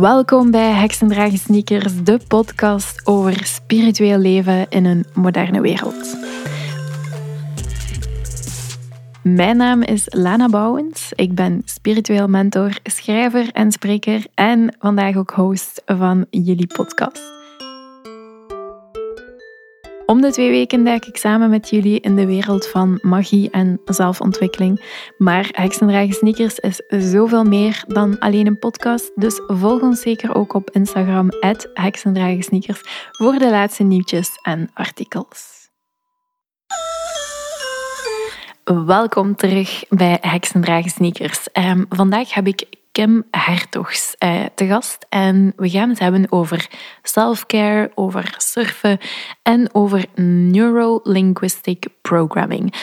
Welkom bij Heksendragen Sneakers, de podcast over spiritueel leven in een moderne wereld. Mijn naam is Lana Bouwens. Ik ben spiritueel mentor, schrijver en spreker en vandaag ook host van jullie podcast. Om de twee weken duik ik samen met jullie in de wereld van magie en zelfontwikkeling. Maar Heksendragen Sneakers is zoveel meer dan alleen een podcast. Dus volg ons zeker ook op Instagram, Heksendragen voor de laatste nieuwtjes en artikels. Welkom terug bij Heksendragen Sneakers. Um, vandaag heb ik Kim Hertogs eh, te gast. En we gaan het hebben over self-care, over surfen en over neuro-linguistic programming.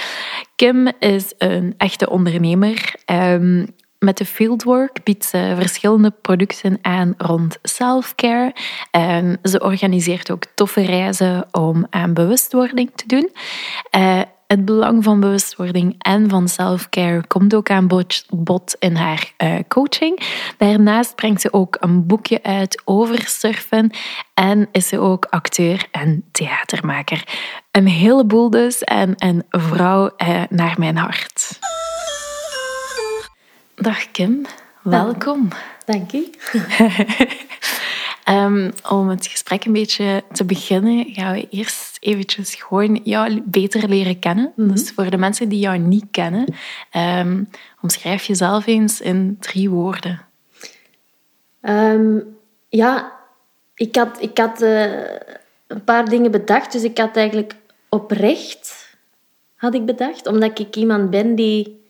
Kim is een echte ondernemer. Um, met de Fieldwork biedt ze verschillende producten aan rond self-care. Um, ze organiseert ook toffe reizen om aan bewustwording te doen. Uh, het belang van bewustwording en van self-care komt ook aan bod in haar uh, coaching. Daarnaast brengt ze ook een boekje uit over surfen en is ze ook acteur en theatermaker. Een heleboel dus en een vrouw uh, naar mijn hart. Dag Kim, welkom. Dank je. Um, om het gesprek een beetje te beginnen, gaan we eerst eventjes gewoon jou beter leren kennen. Mm -hmm. Dus voor de mensen die jou niet kennen, um, omschrijf jezelf eens in drie woorden. Um, ja, ik had, ik had uh, een paar dingen bedacht. Dus ik had eigenlijk oprecht, had ik bedacht. Omdat ik iemand ben die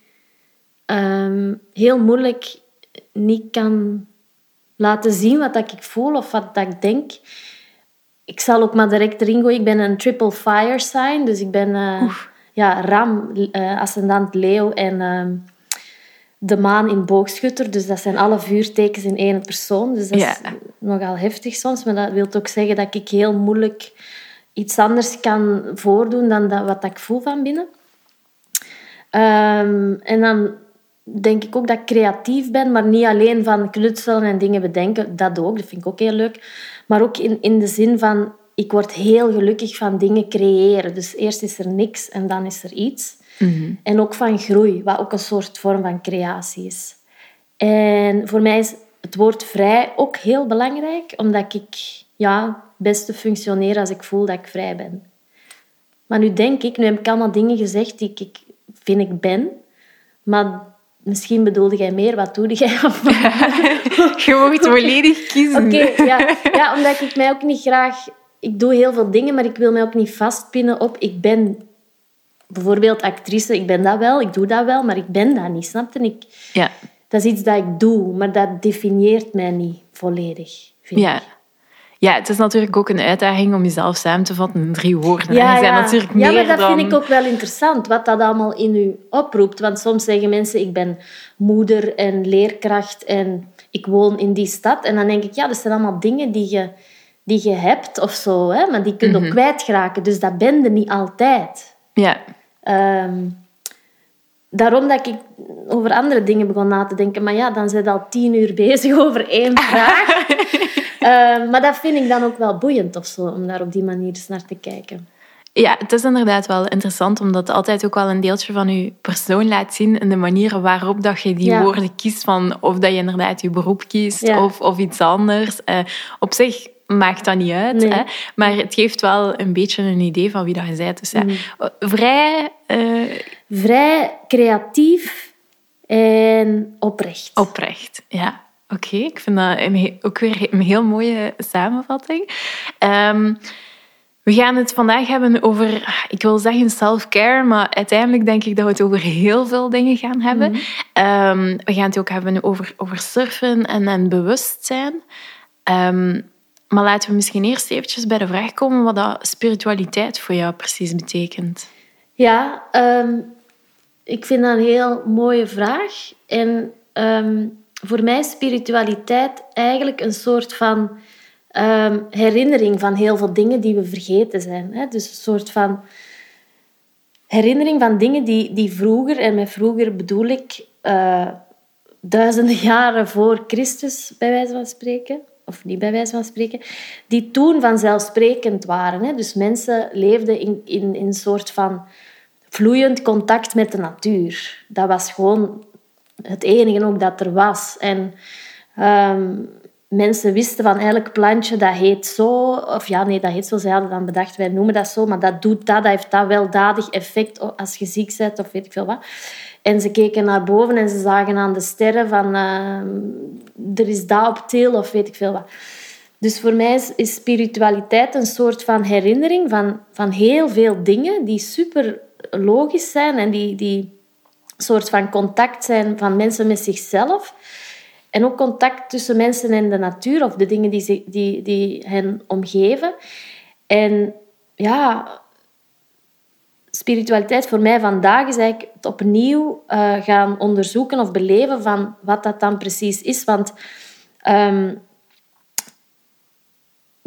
heel moeilijk niet kan laten zien wat ik voel of wat ik denk. Ik zal ook maar direct erin gooien. Ik ben een triple fire sign. Dus ik ben uh, ja, ram, uh, ascendant leeuw en uh, de maan in boogschutter. Dus dat zijn alle vuurtekens in één persoon. Dus dat is nogal heftig soms. Maar dat wil ook zeggen dat ik heel moeilijk iets anders kan voordoen dan dat, wat ik voel van binnen. Um, en dan denk ik ook dat ik creatief ben, maar niet alleen van knutselen en dingen bedenken. Dat ook, dat vind ik ook heel leuk. Maar ook in, in de zin van, ik word heel gelukkig van dingen creëren. Dus eerst is er niks en dan is er iets. Mm En ook van groei, wat ook een soort vorm van creatie is. En voor mij is het woord vrij ook heel belangrijk, omdat ik ja, beste functioneer als ik voel dat ik vrij ben. Maar nu denk ik, nu heb ik allemaal dingen gezegd die ik vind ik ben, maar Misschien bedoelde jij meer, wat doe jij? je moet volledig kiezen. Oké, ja. ja, omdat ik mij ook niet graag... Ik doe heel veel dingen, maar ik wil mij ook niet vastpinnen op... Ik ben bijvoorbeeld actrice, ik ben dat wel, ik doe dat wel, maar ik ben dat niet, snap je? Ik, ja. Dat is iets dat ik doe, maar dat definieert mij niet volledig, vind ja. ik. Ja, het is natuurlijk ook een uitdaging om jezelf samen te vatten in drie woorden. Ja, ja. natuurlijk ja maar dat dan... vind ik ook wel interessant, wat dat allemaal in u oproept. Want soms zeggen mensen, ik ben moeder en leerkracht en ik woon in die stad. En dan denk ik, ja, dat zijn allemaal dingen die je, die je hebt of zo. Hè? Maar die kun je mm -hmm. ook kwijtraken. Dus dat ben je niet altijd. Ja. Um, daarom dat ik over andere dingen begon na te denken. Maar ja, dan zijn je al tien uur bezig over één vraag. Uh, maar dat vind ik dan ook wel boeiend of zo, om daar op die manier eens naar te kijken. Ja, het is inderdaad wel interessant, omdat het altijd ook wel een deeltje van je persoon laat zien in de manier waarop dat je die ja. woorden kiest, van of dat je inderdaad je beroep kiest Ja. of, of iets anders. Uh, op zich maakt dat niet uit, Nee. hè? maar het geeft wel een beetje een idee van wie dat je bent. Dus Mm. vrij eh, Vrij creatief en oprecht. oprecht. Ja, oké. Ik vind dat een ook weer een heel mooie samenvatting. Ehm, we gaan het vandaag hebben over, ik wil zeggen self-care, maar uiteindelijk denk ik dat we het over heel veel dingen gaan hebben. Ehm, we gaan het ook hebben over, over surfen en, en bewustzijn. Ehm, maar laten we misschien eerst eventjes bij de vraag komen wat dat spiritualiteit voor jou precies betekent. Ja, ehm, ik vind dat een heel mooie vraag. En ehm, voor mij is spiritualiteit eigenlijk een soort van ehm, herinnering van heel veel dingen die we vergeten zijn. Hè? Dus een soort van herinnering van dingen die, die vroeger, en met vroeger bedoel ik eh, duizenden jaren voor Christus, bij wijze van spreken, of niet bij wijze van spreken, die toen vanzelfsprekend waren. Hè? Dus mensen leefden in, in, in een soort van vloeiend contact met de natuur. Dat was gewoon het enige ook dat er was. En ehm, mensen wisten van elk plantje, dat heet zo. Of ja, nee, dat heet zo. Ze hadden dan bedacht, wij noemen dat zo. Maar dat doet dat, dat heeft dat weldadig effect als je ziek bent of weet ik veel wat. En ze keken naar boven en ze zagen aan de sterren van... Uh, er is dat op til of weet ik veel wat. Dus voor mij is, is, spiritualiteit een soort van herinnering van, van heel veel dingen die super logisch zijn en die, die soort van contact zijn van mensen met zichzelf. En ook contact tussen mensen en de natuur of de dingen die, die, die hen omgeven. En ja, spiritualiteit voor mij vandaag is eigenlijk het opnieuw uh, gaan onderzoeken of beleven van wat dat dan precies is. Want um,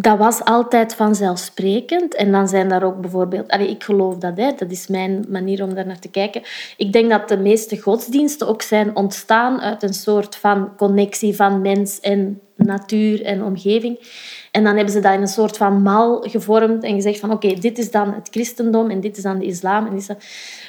dat was altijd vanzelfsprekend. En dan zijn daar ook bijvoorbeeld... Ik geloof dat, hè. dat is mijn manier om daar naar te kijken. Ik denk dat de meeste godsdiensten ook zijn ontstaan uit een soort van connectie van mens en natuur en omgeving. En dan hebben ze dat in een soort van mal gevormd en gezegd van oké, dit is dan het christendom en dit is dan de islam. En dit is dan...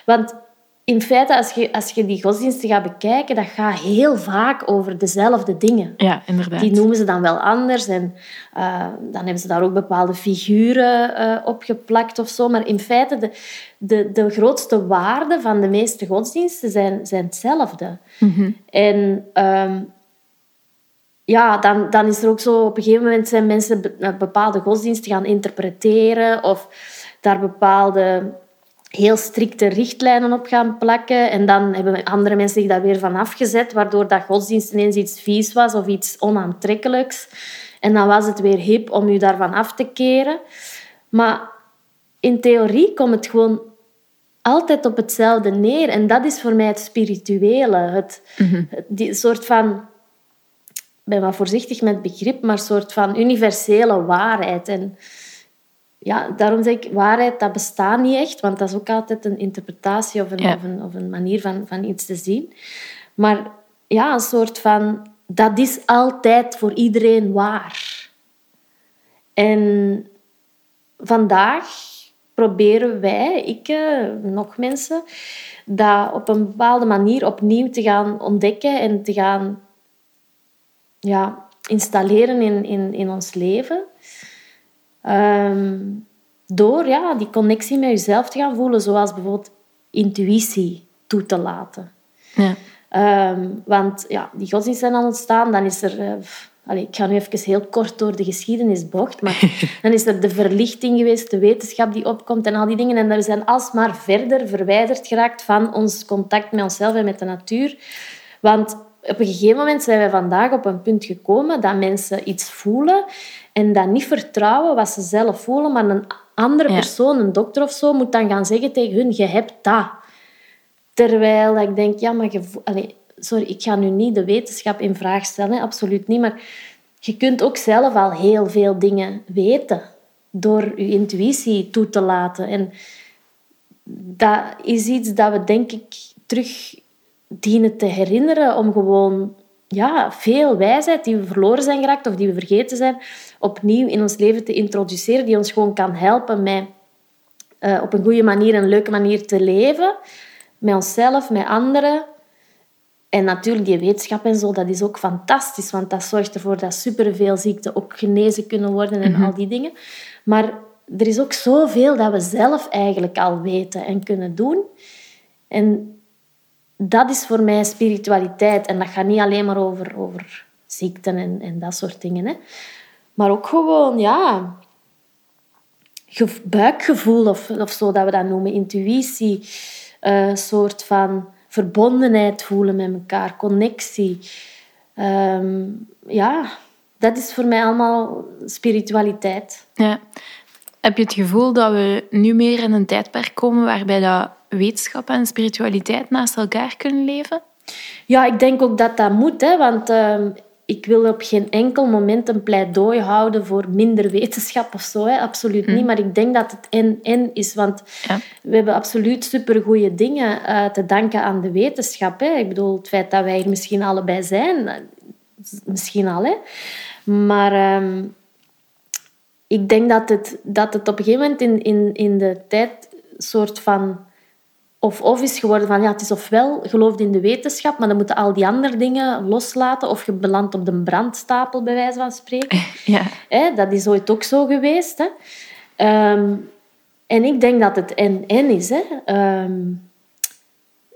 Want in feite, als je, als je die godsdiensten gaat bekijken, dat gaat heel vaak over dezelfde dingen. Ja, inderdaad. Die noemen ze dan wel anders. En uh, dan hebben ze daar ook bepaalde figuren uh, op geplakt of zo. Maar in feite, de, de, de grootste waarden van de meeste godsdiensten zijn, zijn hetzelfde. Mm -hmm. En um, ja, dan, dan is er ook zo... Op een gegeven moment zijn mensen bepaalde godsdiensten gaan interpreteren of daar bepaalde heel strikte richtlijnen op gaan plakken. En dan hebben andere mensen zich daar weer van afgezet, waardoor dat godsdienst ineens iets vies was of iets onaantrekkelijks. En dan was het weer hip om je daarvan af te keren. Maar in theorie komt het gewoon altijd op hetzelfde neer. En dat is voor mij het spirituele. Het, mm die soort van... Ben wat voorzichtig met begrip, maar een soort van universele waarheid. En ja, daarom zeg ik, waarheid, dat bestaat niet echt, want dat is ook altijd een interpretatie of een, of een, of een manier van, van iets te zien. Maar ja, een soort van, dat is altijd voor iedereen waar. En vandaag proberen wij, ik, eh, nog mensen, dat op een bepaalde manier opnieuw te gaan ontdekken en te gaan ja, installeren in, in, in ons leven. Um, door ja, die connectie met jezelf te gaan voelen, zoals bijvoorbeeld intuïtie toe te laten. Ja. Um, want ja, die godsdiensten zijn al ontstaan, dan is er... Uh, allez, ik ga nu even heel kort door de geschiedenisbocht, maar dan is er de verlichting geweest, de wetenschap die opkomt en al die dingen. En we zijn alsmaar verder verwijderd geraakt van ons contact met onszelf en met de natuur. Want op een gegeven moment zijn wij vandaag op een punt gekomen dat mensen iets voelen en dat niet vertrouwen wat ze zelf voelen, maar een andere persoon, een dokter of zo, moet dan gaan zeggen tegen hun, je hebt dat. Terwijl ik denk, ja, maar je... Sorry, ik ga nu niet de wetenschap in vraag stellen, absoluut niet, maar je kunt ook zelf al heel veel dingen weten door je intuïtie toe te laten. En dat is iets dat we, denk ik, terug dienen te herinneren om gewoon ja, veel wijsheid die we verloren zijn geraakt of die we vergeten zijn, opnieuw in ons leven te introduceren, die ons gewoon kan helpen met uh, op een goede manier, een leuke manier te leven. Met onszelf, met anderen. En natuurlijk, die wetenschap en zo, dat is ook fantastisch, want dat zorgt ervoor dat superveel ziekten ook genezen kunnen worden en mhm. al die dingen. Maar er is ook zoveel dat we zelf eigenlijk al weten en kunnen doen. En dat is voor mij spiritualiteit. En dat gaat niet alleen maar over, over ziekten en, en dat soort dingen. Hè. Maar ook gewoon, ja, buikgevoel of, of zo dat we dat noemen, intuïtie, een uh, soort van verbondenheid voelen met elkaar, connectie. Um, ja, dat is voor mij allemaal spiritualiteit. Ja. Heb je het gevoel dat we nu meer in een tijdperk komen waarbij dat wetenschap en spiritualiteit naast elkaar kunnen leven? Ja, ik denk ook dat dat moet. Hè, want uh, ik wil op geen enkel moment een pleidooi houden voor minder wetenschap of zo. Hè. Absoluut niet. Maar ik denk dat het en-en is. Want Ja. we hebben absoluut supergoeie dingen eh, te danken aan de wetenschap. Hè. Ik bedoel, het feit dat wij hier misschien allebei zijn, misschien al. Hè. Maar ehm, ik denk dat het, dat het op een gegeven moment in, in, in de tijd soort van of-of is geworden van ja, het is ofwel gelooft in de wetenschap, maar dan moeten al die andere dingen loslaten of je belandt op de brandstapel, bij wijze van spreken. Ja. Hè, dat is ooit ook zo geweest. Hè. Ehm, en ik denk dat het en-en is. Hè. Ehm,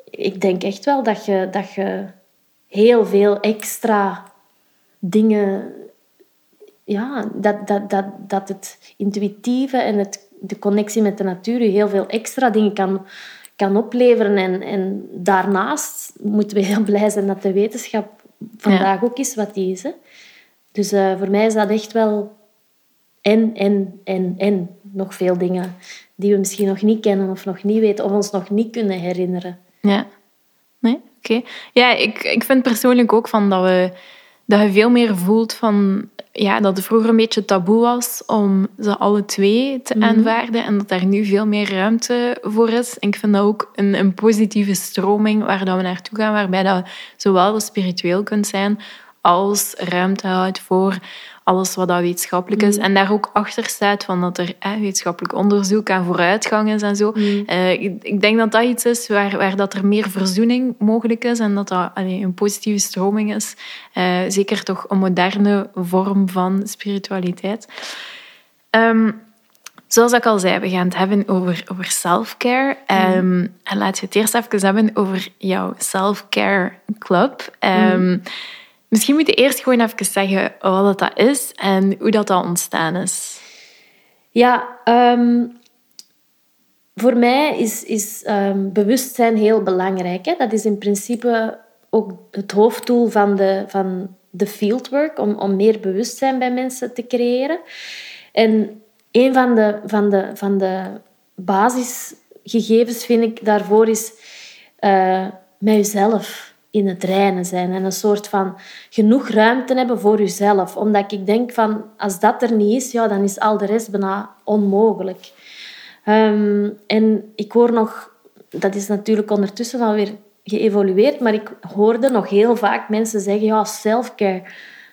ik denk echt wel dat je, dat je heel veel extra dingen... Ja, dat, dat, dat, dat het intuïtieve en het, de connectie met de natuur je heel veel extra dingen kan, kan opleveren. En, en daarnaast moeten we heel blij zijn dat de wetenschap vandaag ook is wat die is. Hè. Dus eh, voor mij is dat echt wel en, en, en, en. Nog veel dingen die we misschien nog niet kennen of nog niet weten of ons nog niet kunnen herinneren. Ja. Nee? Oké. Ja, ik, ik vind persoonlijk ook van dat, we, dat je veel meer voelt van... Ja, dat het vroeger een beetje taboe was om ze alle twee te aanvaarden. En dat daar nu veel meer ruimte voor is. En ik vind dat ook een, een positieve stroming waar dat we naartoe gaan. Waarbij dat zowel spiritueel kunt zijn als ruimte houdt voor alles wat dat wetenschappelijk is. En daar ook achter staat van dat er eh, wetenschappelijk onderzoek en vooruitgang is en zo. Eh, ik, ik denk dat dat iets is waar, waar dat er meer verzoening mogelijk is en dat dat allee, een positieve stroming is. Eh, zeker toch een moderne vorm van spiritualiteit. Ehm, Zoals ik al zei, we gaan het hebben over, over self-care. Ehm, en laten we het eerst even hebben over jouw self-care club. Ehm, Misschien moet je eerst gewoon even zeggen wat dat is en hoe dat, dat ontstaan is. Ja, ehm, voor mij is, is ehm, bewustzijn heel belangrijk. Hè? Dat is in principe ook het hoofddoel van de, van de fieldwork, om, om meer bewustzijn bij mensen te creëren. En een van de, van de, van de basisgegevens vind ik daarvoor is eh, met jezelf in het reinen zijn en een soort van genoeg ruimte hebben voor jezelf. Omdat ik denk van, als dat er niet is, ja, dan is al de rest bijna onmogelijk. Ehm, en ik hoor nog, dat is natuurlijk ondertussen alweer geëvolueerd, maar ik hoorde nog heel vaak mensen zeggen, ja, self-care,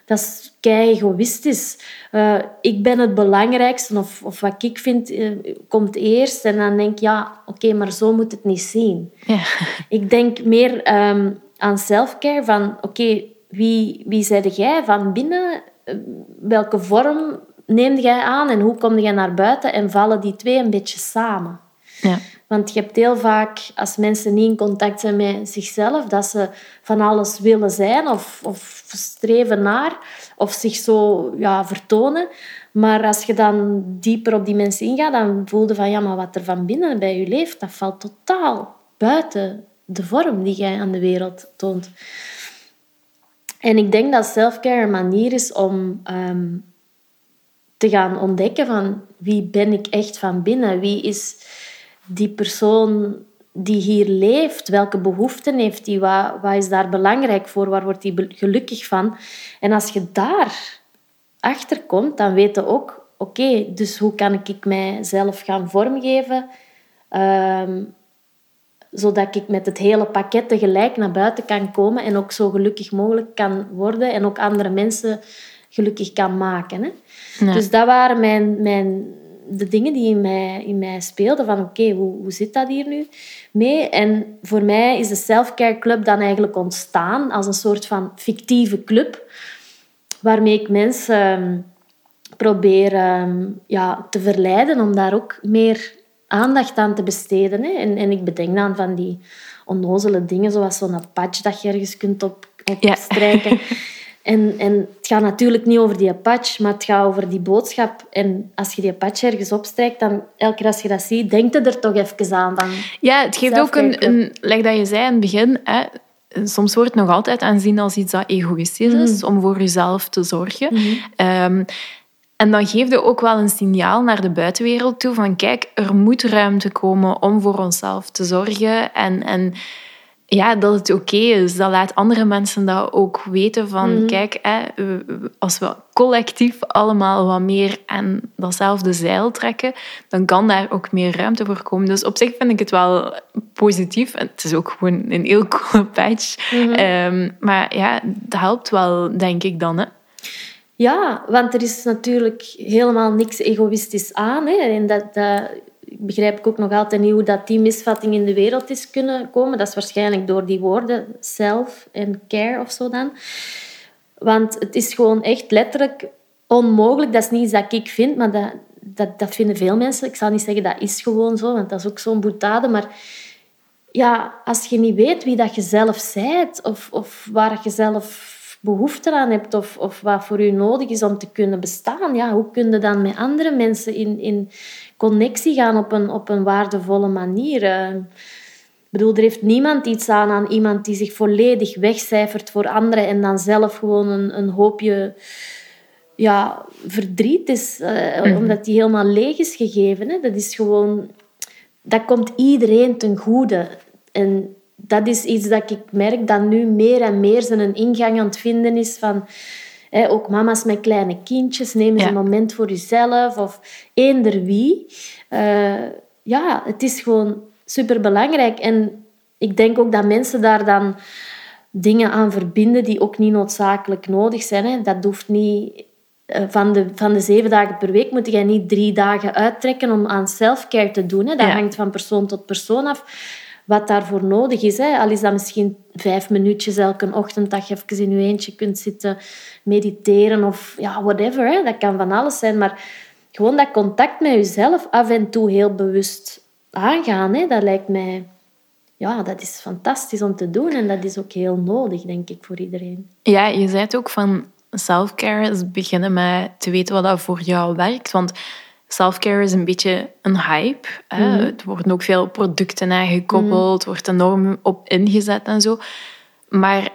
dat is kei egoïstisch. Uh, ik ben het belangrijkste, of, of wat ik vind, uh, komt eerst. En dan denk ik, ja, oké, maar zo moet het niet zien. Ja. Ik denk meer um, aan self-care van, oké, wie, wie zijde jij van binnen? Welke vorm neem jij aan en hoe kom jij naar buiten? En vallen die twee een beetje samen? Ja. Want je hebt heel vaak, als mensen niet in contact zijn met zichzelf, dat ze van alles willen zijn of, of streven naar, of zich zo ja, vertonen. Maar als je dan dieper op die mensen ingaat, dan voel je van, ja, maar wat er van binnen bij je leeft, dat valt totaal buiten de vorm die jij aan de wereld toont. En ik denk dat selfcare een manier is om um, te gaan ontdekken van wie ben ik echt van binnen? Wie is die persoon die hier leeft? Welke behoeften heeft die? Wat, wat is daar belangrijk voor? Waar wordt die gelukkig van? En als je daar achter komt, dan weet je ook... Oké, dus hoe kan ik mijzelf gaan vormgeven... Um, zodat ik met het hele pakket tegelijk naar buiten kan komen en ook zo gelukkig mogelijk kan worden en ook andere mensen gelukkig kan maken. Hè? Ja. Dus dat waren mijn, mijn, de dingen die in mij, in mij speelden. Van oké, okay, hoe, hoe zit dat hier nu mee? En voor mij is de Selfcare Club dan eigenlijk ontstaan als een soort van fictieve club. Waarmee ik mensen probeer um, ja, te verleiden om daar ook meer aandacht aan te besteden. Hè. En, en ik bedenk dan van die onnozele dingen, zoals zo'n patch dat je ergens kunt op, opstrijken. Ja. En, en het gaat natuurlijk niet over die patch, maar het gaat over die boodschap. En als je die patch ergens opstrijkt, dan elke keer als je dat ziet, denk je er toch even aan. Dan ja, het geeft ook een, een... Like dat je zei in het begin... Hè, soms wordt het nog altijd aanzien als iets dat egoïstisch is, mm. om voor jezelf te zorgen. Mm-hmm. Um, en dan geef je ook wel een signaal naar de buitenwereld toe van kijk, er moet ruimte komen om voor onszelf te zorgen. En, en ja, dat het oké is. Dat laat andere mensen dat ook weten van, Mhm. kijk, hè, als we collectief allemaal wat meer aan datzelfde zeil trekken, dan kan daar ook meer ruimte voor komen. Dus op zich vind ik het wel positief. En het is ook gewoon een heel coole patch. Mhm. Ehm, maar ja, dat helpt wel, denk ik dan. Hè? Ja, want er is natuurlijk helemaal niks egoïstisch aan. Hè. En dat, begrijp ik ook nog altijd niet hoe dat die misvatting in de wereld is kunnen komen. Dat is waarschijnlijk door die woorden self en care of zo dan. Want het is gewoon echt letterlijk onmogelijk. Dat is niet iets dat ik vind, maar dat, dat, dat vinden veel mensen. Ik zal niet zeggen dat is gewoon zo, want dat is ook zo'n boetade. Maar ja, als je niet weet wie dat je zelf bent of, of waar je zelf behoefte aan hebt of, of wat voor u nodig is om te kunnen bestaan, ja, hoe kun je dan met andere mensen in, in connectie gaan op een, op een waardevolle manier? Eh, Ik bedoel, er heeft niemand iets aan aan iemand die zich volledig wegcijfert voor anderen en dan zelf gewoon een, een hoopje ja, verdriet is, eh, omdat die helemaal leeg is gegeven. Hè. Dat is gewoon... Dat komt iedereen ten goede. En dat is iets dat ik merk dat nu meer en meer zijn ingang aan het vinden is van... Hè, ook mama's met kleine kindjes, neem eens Ja. een moment voor jezelf. Of eender wie. Eh, ja, het is gewoon superbelangrijk. En ik denk ook dat mensen daar dan dingen aan verbinden die ook niet noodzakelijk nodig zijn. Hè. Dat hoeft niet... eh, Van de, van de zeven dagen per week moet jij niet drie dagen uittrekken om aan self-care te doen. Hè. Dat Ja. hangt van persoon tot persoon af wat daarvoor nodig is. Hè. Al is dat misschien vijf minuutjes elke ochtend dat je even in je eentje kunt zitten mediteren of ja, whatever. Hè. Dat kan van alles zijn. Maar gewoon dat contact met jezelf af en toe heel bewust aangaan, hè, dat lijkt mij... Ja, dat is fantastisch om te doen en dat is ook heel nodig, denk ik, voor iedereen. Ja, je zei het ook van self-care is beginnen met te weten wat dat voor jou werkt. Want self-care is een beetje een hype. Hè? Mhm. Er worden ook veel producten aangekoppeld, wordt enorm op ingezet en zo. Maar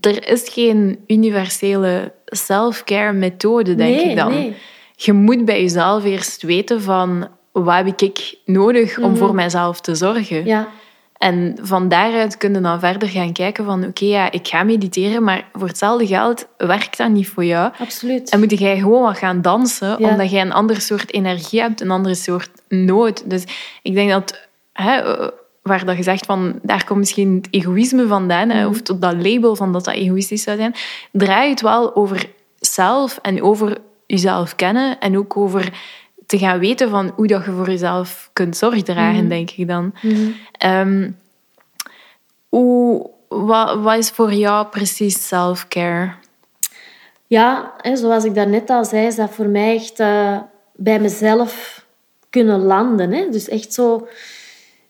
er is geen universele self-care methode, denk Nee, ik dan. nee. Je moet bij jezelf eerst weten van wat heb ik nodig om voor mijzelf te zorgen. Mhm. Ja, En van daaruit kun je dan verder gaan kijken van oké, ja, ik ga mediteren, maar voor hetzelfde geld werkt dat niet voor jou. absoluut. En moet jij gewoon wat gaan dansen, Ja. omdat jij een ander soort energie hebt, een andere soort nood. Dus ik denk dat, hè, waar dat je zegt van, daar komt misschien het egoïsme vandaan, hè, of tot dat label van dat dat egoïstisch zou zijn, draait het wel over zelf en over jezelf kennen en ook over te gaan weten van hoe dat je voor jezelf kunt zorg dragen, denk ik dan. Ehm, hoe, wat, wat is voor jou precies self-care? Ja, hè, zoals ik daarnet al zei, is dat voor mij echt eh, bij mezelf kunnen landen. Hè? Dus echt zo...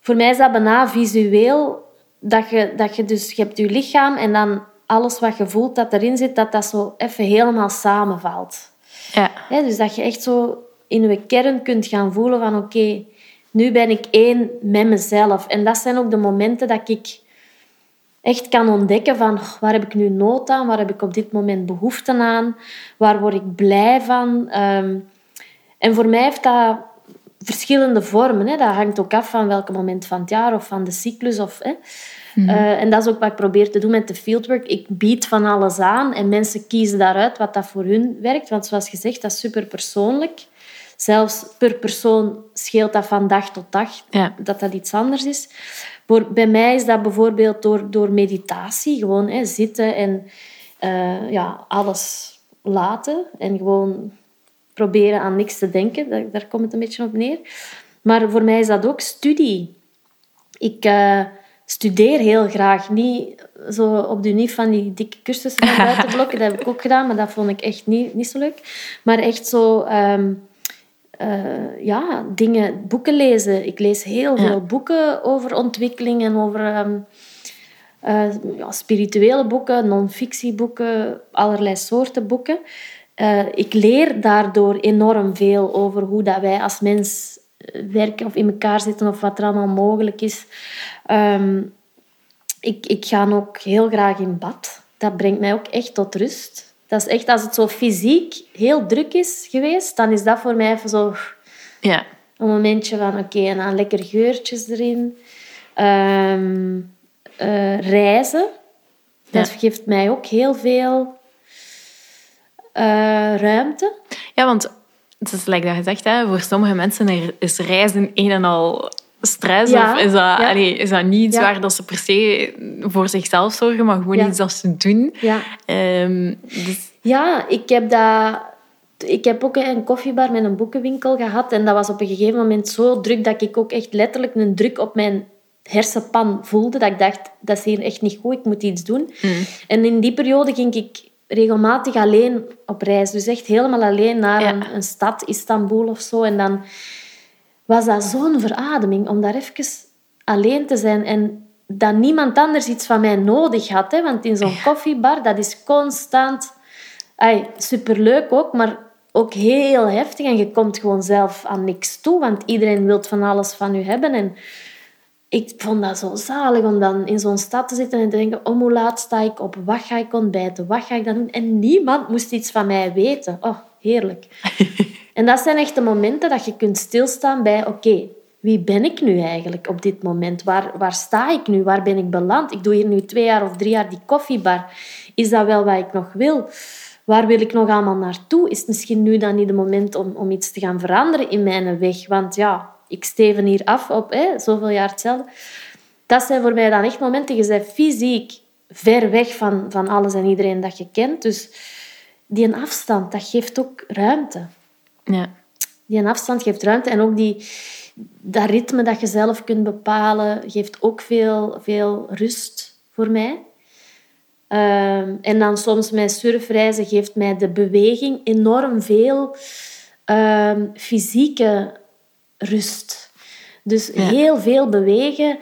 Voor mij is dat bijna visueel. Dat je, dat je dus... Je hebt je lichaam en dan alles wat je voelt dat erin zit, dat dat zo even helemaal samenvalt. Ja. Hè, dus dat je echt zo in je kern kunt gaan voelen van oké, nu ben ik één met mezelf. En dat zijn ook de momenten dat ik echt kan ontdekken van oh, waar heb ik nu nood aan, waar heb ik op dit moment behoefte aan, waar word ik blij van. Ehm, en voor mij heeft dat verschillende vormen. Hè. Dat hangt ook af van welk moment van het jaar of van de cyclus. Of, hè. Eh, en dat is ook wat ik probeer te doen met de fieldwork. Ik bied van alles aan en mensen kiezen daaruit wat dat voor hun werkt. Want zoals gezegd, dat is super persoonlijk. Zelfs per persoon scheelt dat van dag tot dag, Ja. dat dat iets anders is. Voor, bij mij is dat bijvoorbeeld door, door meditatie. Gewoon hè, zitten en eh, ja, alles laten. En gewoon proberen aan niks te denken. Daar, daar komt het een beetje op neer. Maar voor mij is dat ook studie. Ik eh, studeer heel graag. Niet zo op de unief van die dikke cursussen van buitenblokken. Dat heb ik ook gedaan, maar dat vond ik echt niet, niet zo leuk. Maar echt zo... ehm, eh, ja, dingen, boeken lezen. Ik lees heel Ja. veel boeken over ontwikkeling en over eh, ja, spirituele boeken, non-fictieboeken, allerlei soorten boeken. Eh, ik leer daardoor enorm veel over hoe dat wij als mens werken of in elkaar zitten of wat er allemaal mogelijk is. Ehm, ik, ik ga ook heel graag in bad. Dat brengt mij ook echt tot rust. Dat is echt, als het zo fysiek heel druk is geweest, dan is dat voor mij even zo Ja. een momentje van oké, en dan lekker geurtjes erin. Ehm, eh, reizen. Dat geeft mij ook heel veel eh, ruimte. Ja, want het is like dat je zegt, hè, voor sommige mensen is reizen een en al stress. Ja, Of is dat, ja. allee, is dat niet iets Ja. waar dat ze per se voor zichzelf zorgen, maar gewoon iets dat ze doen. Ja. Ehm, dus, Ja, ik heb dat... Ik heb ook een koffiebar met een boekenwinkel gehad. En dat was op een gegeven moment zo druk dat ik ook echt letterlijk een druk op mijn hersenpan voelde. Dat ik dacht, dat is hier echt niet goed, ik moet iets doen. En in die periode ging ik regelmatig alleen op reis. Dus echt helemaal alleen naar een, een stad, Istanbul of zo. En dan was dat zo'n verademing om daar even alleen te zijn en dat niemand anders iets van mij nodig had. Hè? Want in zo'n koffiebar, dat is constant... Ay, superleuk ook, maar ook heel heftig. En je komt gewoon zelf aan niks toe, want iedereen wil van alles van u hebben. En ik vond dat zo zalig om dan in zo'n stad te zitten en te denken, om hoe laat sta ik op? Wat ga ik ontbijten? Wat ga ik dan doen? En niemand moest iets van mij weten. Oh, heerlijk. En dat zijn echt de momenten dat je kunt stilstaan bij, oké, wie ben ik nu eigenlijk op dit moment? Waar, waar sta ik nu? Waar ben ik beland? Ik doe hier nu twee jaar of drie jaar die koffiebar. Is dat wel wat ik nog wil? Waar wil ik nog allemaal naartoe? Is het misschien nu dan niet het moment om, om iets te gaan veranderen in mijn weg? Want ja, ik steven hier af op hè, zoveel jaar hetzelfde. Dat zijn voor mij dan echt momenten. Je bent fysiek ver weg van, van alles en iedereen dat je kent. Dus die afstand, dat geeft ook ruimte. Ja. Die afstand geeft ruimte. En ook die, dat ritme dat je zelf kunt bepalen, geeft ook veel, veel rust voor mij. Ehm, en dan soms mijn surfreizen geeft mij de beweging enorm veel ehm, fysieke rust. Dus Ja. heel veel bewegen.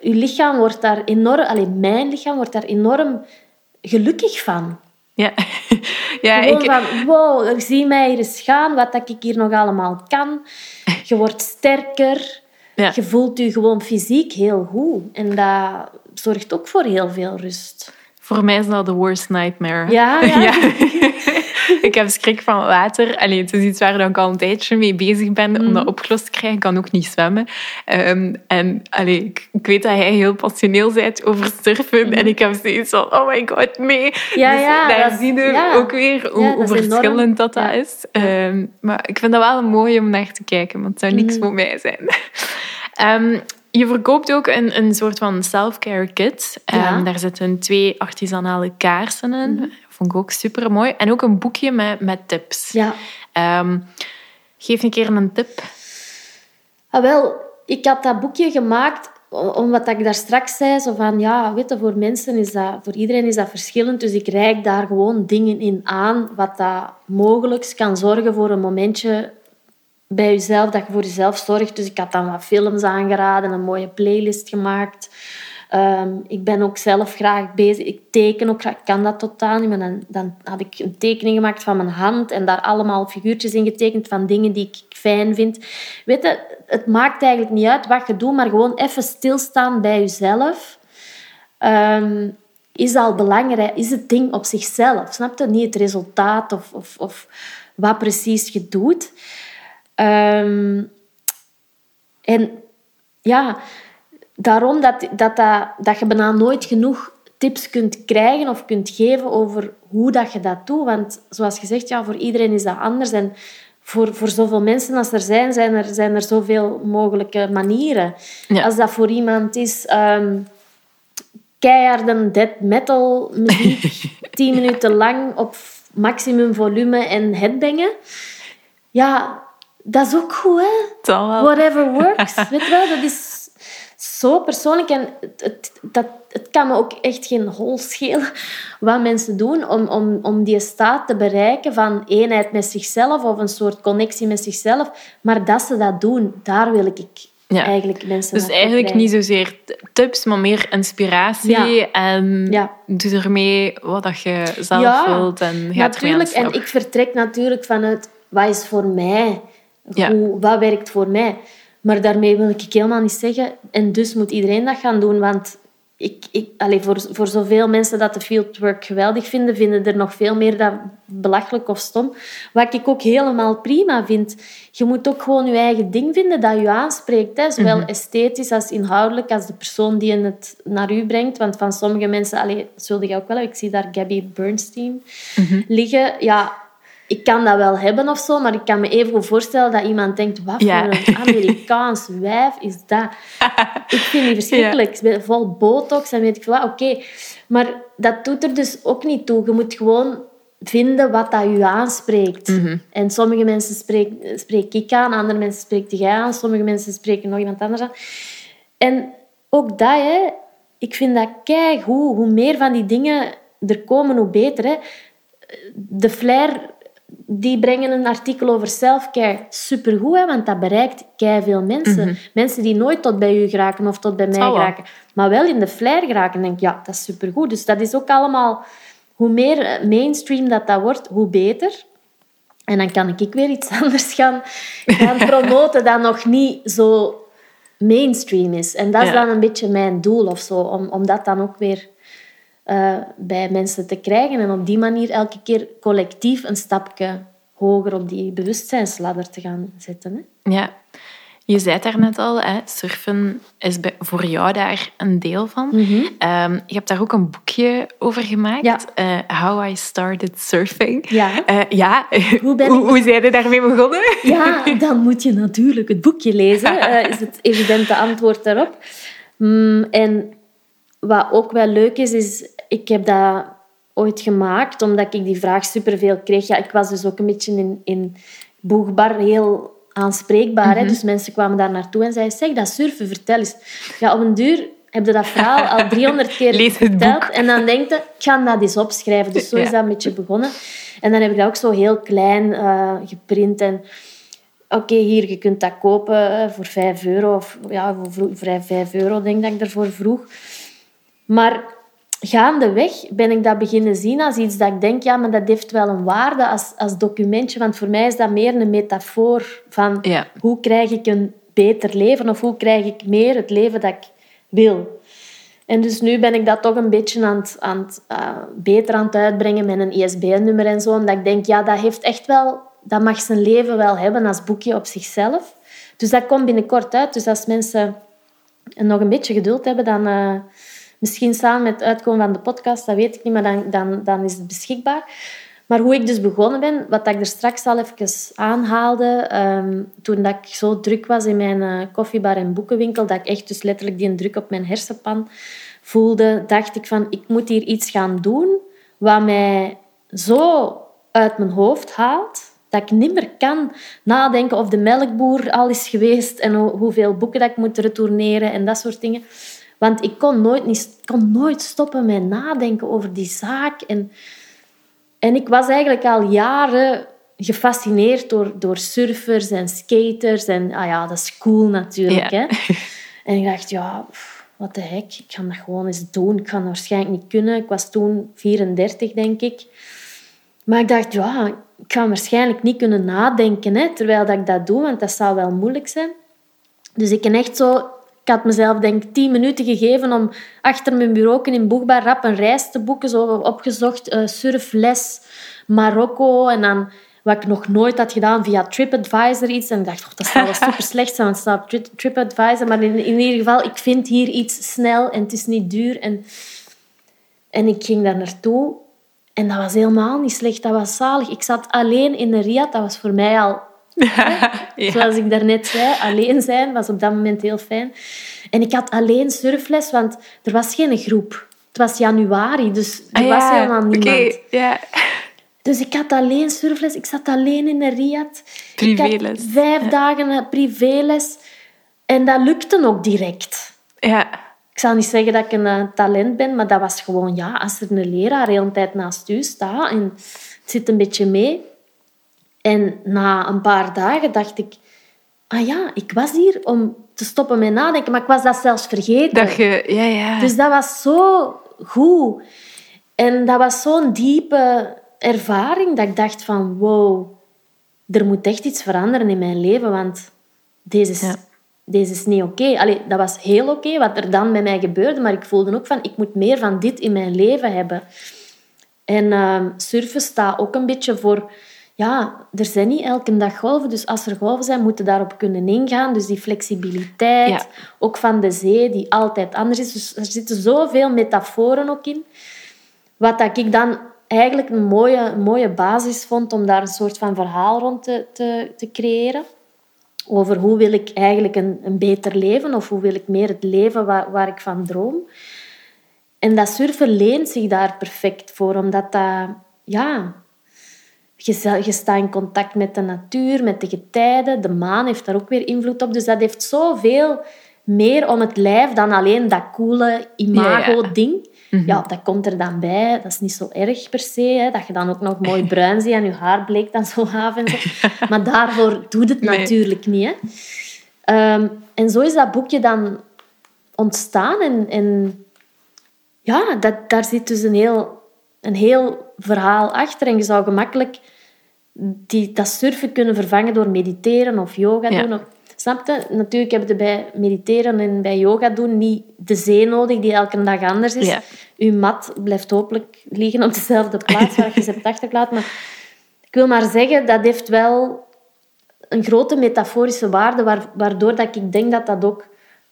Je lichaam wordt daar enorm... Alleen mijn lichaam wordt daar enorm gelukkig van. Ja, ja Gewoon ik, van, wow, zie mij hier eens gaan, wat dat ik hier nog allemaal kan. Je wordt sterker. Ja. Je voelt je gewoon fysiek heel goed. En dat zorgt ook voor heel veel rust. voor mij is dat de worst nightmare. Ja, ja. ik heb schrik van water. Allee, het is iets waar ik al een tijdje mee bezig ben om Mhm. dat opgelost te krijgen. Ik kan ook niet zwemmen. Ehm, en allee, ik, ik weet dat jij heel passioneel bent over surfen. En ik heb zoiets van, oh my god, mee. Mhm. Ja, dus ja, daar dat- zie je ja. ook weer hoe, enorm. verschillend dat, dat is. Ehm, maar ik vind dat wel mooi om naar te kijken, want het zou niks Mhm. voor mij zijn. Ehm, je verkoopt ook een, een soort van self-care kit. Daar zitten twee artisanale kaarsen in. Vond ik ook super mooi. En ook een boekje met, met tips. Ja. Ehm, geef een keer een tip. Ah, wel, ik had dat boekje gemaakt om wat ik daar straks zei. Zo van, ja, weet je, voor mensen is dat... Voor iedereen is dat verschillend. Dus ik reik daar gewoon dingen in aan wat dat mogelijk kan zorgen voor een momentje bij jezelf, dat je voor jezelf zorgt. Dus ik had dan wat films aangeraden, een mooie playlist gemaakt. Ehm, ik ben ook zelf graag bezig. Ik teken ook graag. Ik kan dat totaal niet, maar dan, dan had ik een tekening gemaakt van mijn hand en daar allemaal figuurtjes in getekend van dingen die ik fijn vind. Weet je, het maakt eigenlijk niet uit wat je doet, maar gewoon even stilstaan bij jezelf. Ehm, is al belangrijk, is het ding op zichzelf. Snap je? Niet het resultaat of, of, of wat precies je doet. Ehm, en ja, daarom dat, dat, dat, dat je bijna nooit genoeg tips kunt krijgen of kunt geven over hoe dat je dat doet. Want zoals gezegd, ja, voor iedereen is dat anders. En voor, voor zoveel mensen als er zijn, zijn er, zijn er zoveel mogelijke manieren. Ja. Als dat voor iemand is... ehm keiharde death metal muziek, tien minuten lang op maximum volume en headbangen. Ja, dat is ook goed, hè? Whatever works. Weet je wel, dat is zo persoonlijk. En het, het, dat, het kan me ook echt geen hol schelen wat mensen doen om, om, om die staat te bereiken van eenheid met zichzelf of een soort connectie met zichzelf. Maar dat ze dat doen, daar wil ik Ja. eigenlijk mensen Dus eigenlijk krijgen. niet zozeer tips, maar meer inspiratie. Ja. En Ja. doe ermee wat je zelf wilt. En gaat Natuurlijk, en ik vertrek natuurlijk vanuit wat is voor mij, hoe, wat werkt voor mij. Maar daarmee wil ik helemaal niet zeggen, en dus moet iedereen dat gaan doen, want ik, ik, allez, voor, voor zoveel mensen dat de fieldwork geweldig vinden, vinden er nog veel meer dat belachelijk of stom. Wat ik ook helemaal prima vind. Je moet ook gewoon je eigen ding vinden dat je aanspreekt. Hè? Zowel Mhm. esthetisch als inhoudelijk, als de persoon die het naar u brengt. Want van sommige mensen, allez, dat zulde je ook wel hebben. Ik zie daar Gabby Bernstein Mhm. liggen. Ja, ik kan dat wel hebben of zo, maar ik kan me even goed voorstellen dat iemand denkt: wat Ja. voor een Amerikaans wijf is dat? Ik vind die verschrikkelijk. Ik ben vol botox en weet ik veel wat. Oké, maar dat doet er dus ook niet toe. Je moet gewoon vinden wat dat je aanspreekt. Mhm. En sommige mensen spreek, spreek ik aan, andere mensen spreekt jij aan, sommige mensen spreken nog iemand anders aan. En ook dat, hè, ik vind dat kei hoe Hoe meer van die dingen er komen, hoe beter. Hè. De Flair, die brengen een artikel over self-care. Supergoed, hè, want dat bereikt kei veel mensen. Mensen die nooit tot bij u geraken of tot bij mij geraken. Maar wel in de Flair geraken. denk ik, ja, dat is supergoed. Dus dat is ook allemaal... Hoe meer eh, mainstream dat dat wordt, hoe beter. En dan kan ik weer iets anders gaan, gaan promoten dat nog niet zo mainstream is. En dat is Ja. dan een beetje mijn doel of zo, om, om dat dan ook weer eh, bij mensen te krijgen. En op die manier elke keer collectief een stapje hoger op die bewustzijnsladder te gaan zetten. Hè? Ja. Je zei het daarnet al, hè, surfen is voor jou daar een deel van. Ehm, je hebt daar ook een boekje over gemaakt. Ja. eh, How I Started Surfing. Ja. Eh, ja. Hoe ben ik- hoe, hoe zijn je daarmee begonnen? Ja, dan moet je natuurlijk het boekje lezen, is het evidente antwoord daarop. Mm, en wat ook wel leuk is, is ik heb dat ooit gemaakt omdat ik die vraag superveel kreeg. Ja, ik was dus ook een beetje in, in boegbar heel aanspreekbaar. hè. Dus mensen kwamen daar naartoe en zeiden, zeg, dat surfen, vertel eens. Ja, op een duur heb je dat verhaal al 300 keer Lees het verteld. boek. En dan denk je, ik ga dat eens opschrijven. Dus zo is Ja. dat een beetje begonnen. En dan heb ik dat ook zo heel klein eh, geprint en oké, hier, je kunt dat kopen eh, voor 5 euro. Of ja, voor 5 euro denk ik dat ik daarvoor vroeg. Maar gaandeweg ben ik dat beginnen zien als iets dat ik denk, ja, maar dat heeft wel een waarde als, als documentje. Want voor mij is dat meer een metafoor van Ja. hoe krijg ik een beter leven of hoe krijg ik meer het leven dat ik wil. En dus nu ben ik dat toch een beetje aan het, aan het, eh, beter aan het uitbrengen met een ISBN-nummer en zo. Omdat ik denk, ja, dat heeft echt wel... Dat mag zijn leven wel hebben als boekje op zichzelf. Dus dat komt binnenkort uit. Dus als mensen nog een beetje geduld hebben, dan... eh, misschien samen met het uitkomen van de podcast, dat weet ik niet, maar dan, dan, dan is het beschikbaar. Maar hoe ik dus begonnen ben, wat ik er straks al even aanhaalde, ehm, toen dat ik zo druk was in mijn eh, koffiebar en boekenwinkel, dat ik echt dus letterlijk die druk op mijn hersenpan voelde, dacht ik van, ik moet hier iets gaan doen wat mij zo uit mijn hoofd haalt, dat ik niet meer kan nadenken of de melkboer al is geweest en hoe- hoeveel boeken dat ik moet retourneren en dat soort dingen. Want ik kon nooit, niet, kon nooit stoppen met nadenken over die zaak. En, en ik was eigenlijk al jaren gefascineerd door, door surfers en skaters. En ah ja, dat is cool natuurlijk. Ja. Hè? En ik dacht, ja, wat de hek, ik ga dat gewoon eens doen. Ik ga het waarschijnlijk niet kunnen. Ik was toen 34, denk ik. Maar ik dacht, ja, ik ga waarschijnlijk niet kunnen nadenken hè, terwijl dat ik dat doe, want dat zou wel moeilijk zijn. Dus ik ben echt zo... Ik had mezelf denk ik tien minuten gegeven om achter mijn bureau in Boegbaar rap een reis te boeken. Zo opgezocht, eh, surfles, Marokko. En dan wat ik nog nooit had gedaan via TripAdvisor iets. En ik dacht, oh, dat zou wel super slecht zijn, want het staat op Tri- TripAdvisor. Maar in, in ieder geval, ik vind hier iets snel en het is niet duur. En, en ik ging daar naartoe. En dat was helemaal niet slecht. Dat was zalig. Ik zat alleen in de Riad. Dat was voor mij al Ja. Zoals ik daarnet zei, alleen zijn was op dat moment heel fijn. En ik had alleen surfles, want er was geen groep. Het was januari, dus er Ah, was helemaal niemand. Oké, ja. Dus ik had alleen surfles. Ik zat alleen in de Riad. Privéles. vijf dagen privéles. En dat lukte ook direct. Ja. Ik zal niet zeggen dat ik een eh, talent ben, maar dat was gewoon, ja, als er een leraar de hele tijd naast u staat en het zit een beetje mee. En na een paar dagen dacht ik, ah ja, ik was hier om te stoppen met nadenken, maar ik was dat zelfs vergeten. Dat je... Ja, ja. Dus dat was zo goed. En dat was zo'n diepe ervaring dat ik dacht van, wow, er moet echt iets veranderen in mijn leven, want deze is, Ja. deze is niet oké. Allee, dat was heel oké wat er dan met mij gebeurde, maar ik voelde ook van, ik moet meer van dit in mijn leven hebben. En ehm, surfen staat ook een beetje voor... Ja, er zijn niet elke dag golven, dus als er golven zijn, moeten daarop kunnen ingaan. Dus die flexibiliteit, Ja. ook van de zee, die altijd anders is. Dus er zitten zoveel metaforen ook in. Wat dat ik dan eigenlijk een mooie, mooie basis vond om daar een soort van verhaal rond te, te, te creëren. Over hoe wil ik eigenlijk een, een beter leven of hoe wil ik meer het leven waar, waar ik van droom. En dat surfen leent zich daar perfect voor, omdat dat, ja, je, sta- je staat in contact met de natuur, met de getijden. De maan heeft daar ook weer invloed op. Dus dat heeft zoveel meer om het lijf dan alleen dat coole imago-ding. Ja, dat komt er dan bij. Dat is niet zo erg per se. Hè. Dat je dan ook nog mooi bruin ziet en je haar bleek dan zo af en zo. Maar daarvoor doet het Nee. natuurlijk niet. Hè. Ehm, en zo is dat boekje dan ontstaan. En, en ja, dat, daar zit dus een heel, een heel verhaal achter. En je zou gemakkelijk die, dat surfen kunnen vervangen door mediteren of yoga Ja. doen. Of, snap je? Natuurlijk heb je bij mediteren en bij yoga doen niet de zee nodig, die elke dag anders is. Ja. Je mat blijft hopelijk liggen op dezelfde plaats waar je ze hebt achtergelaten. Maar ik wil maar zeggen, dat heeft wel een grote metaforische waarde, waar- waardoor dat ik denk dat dat ook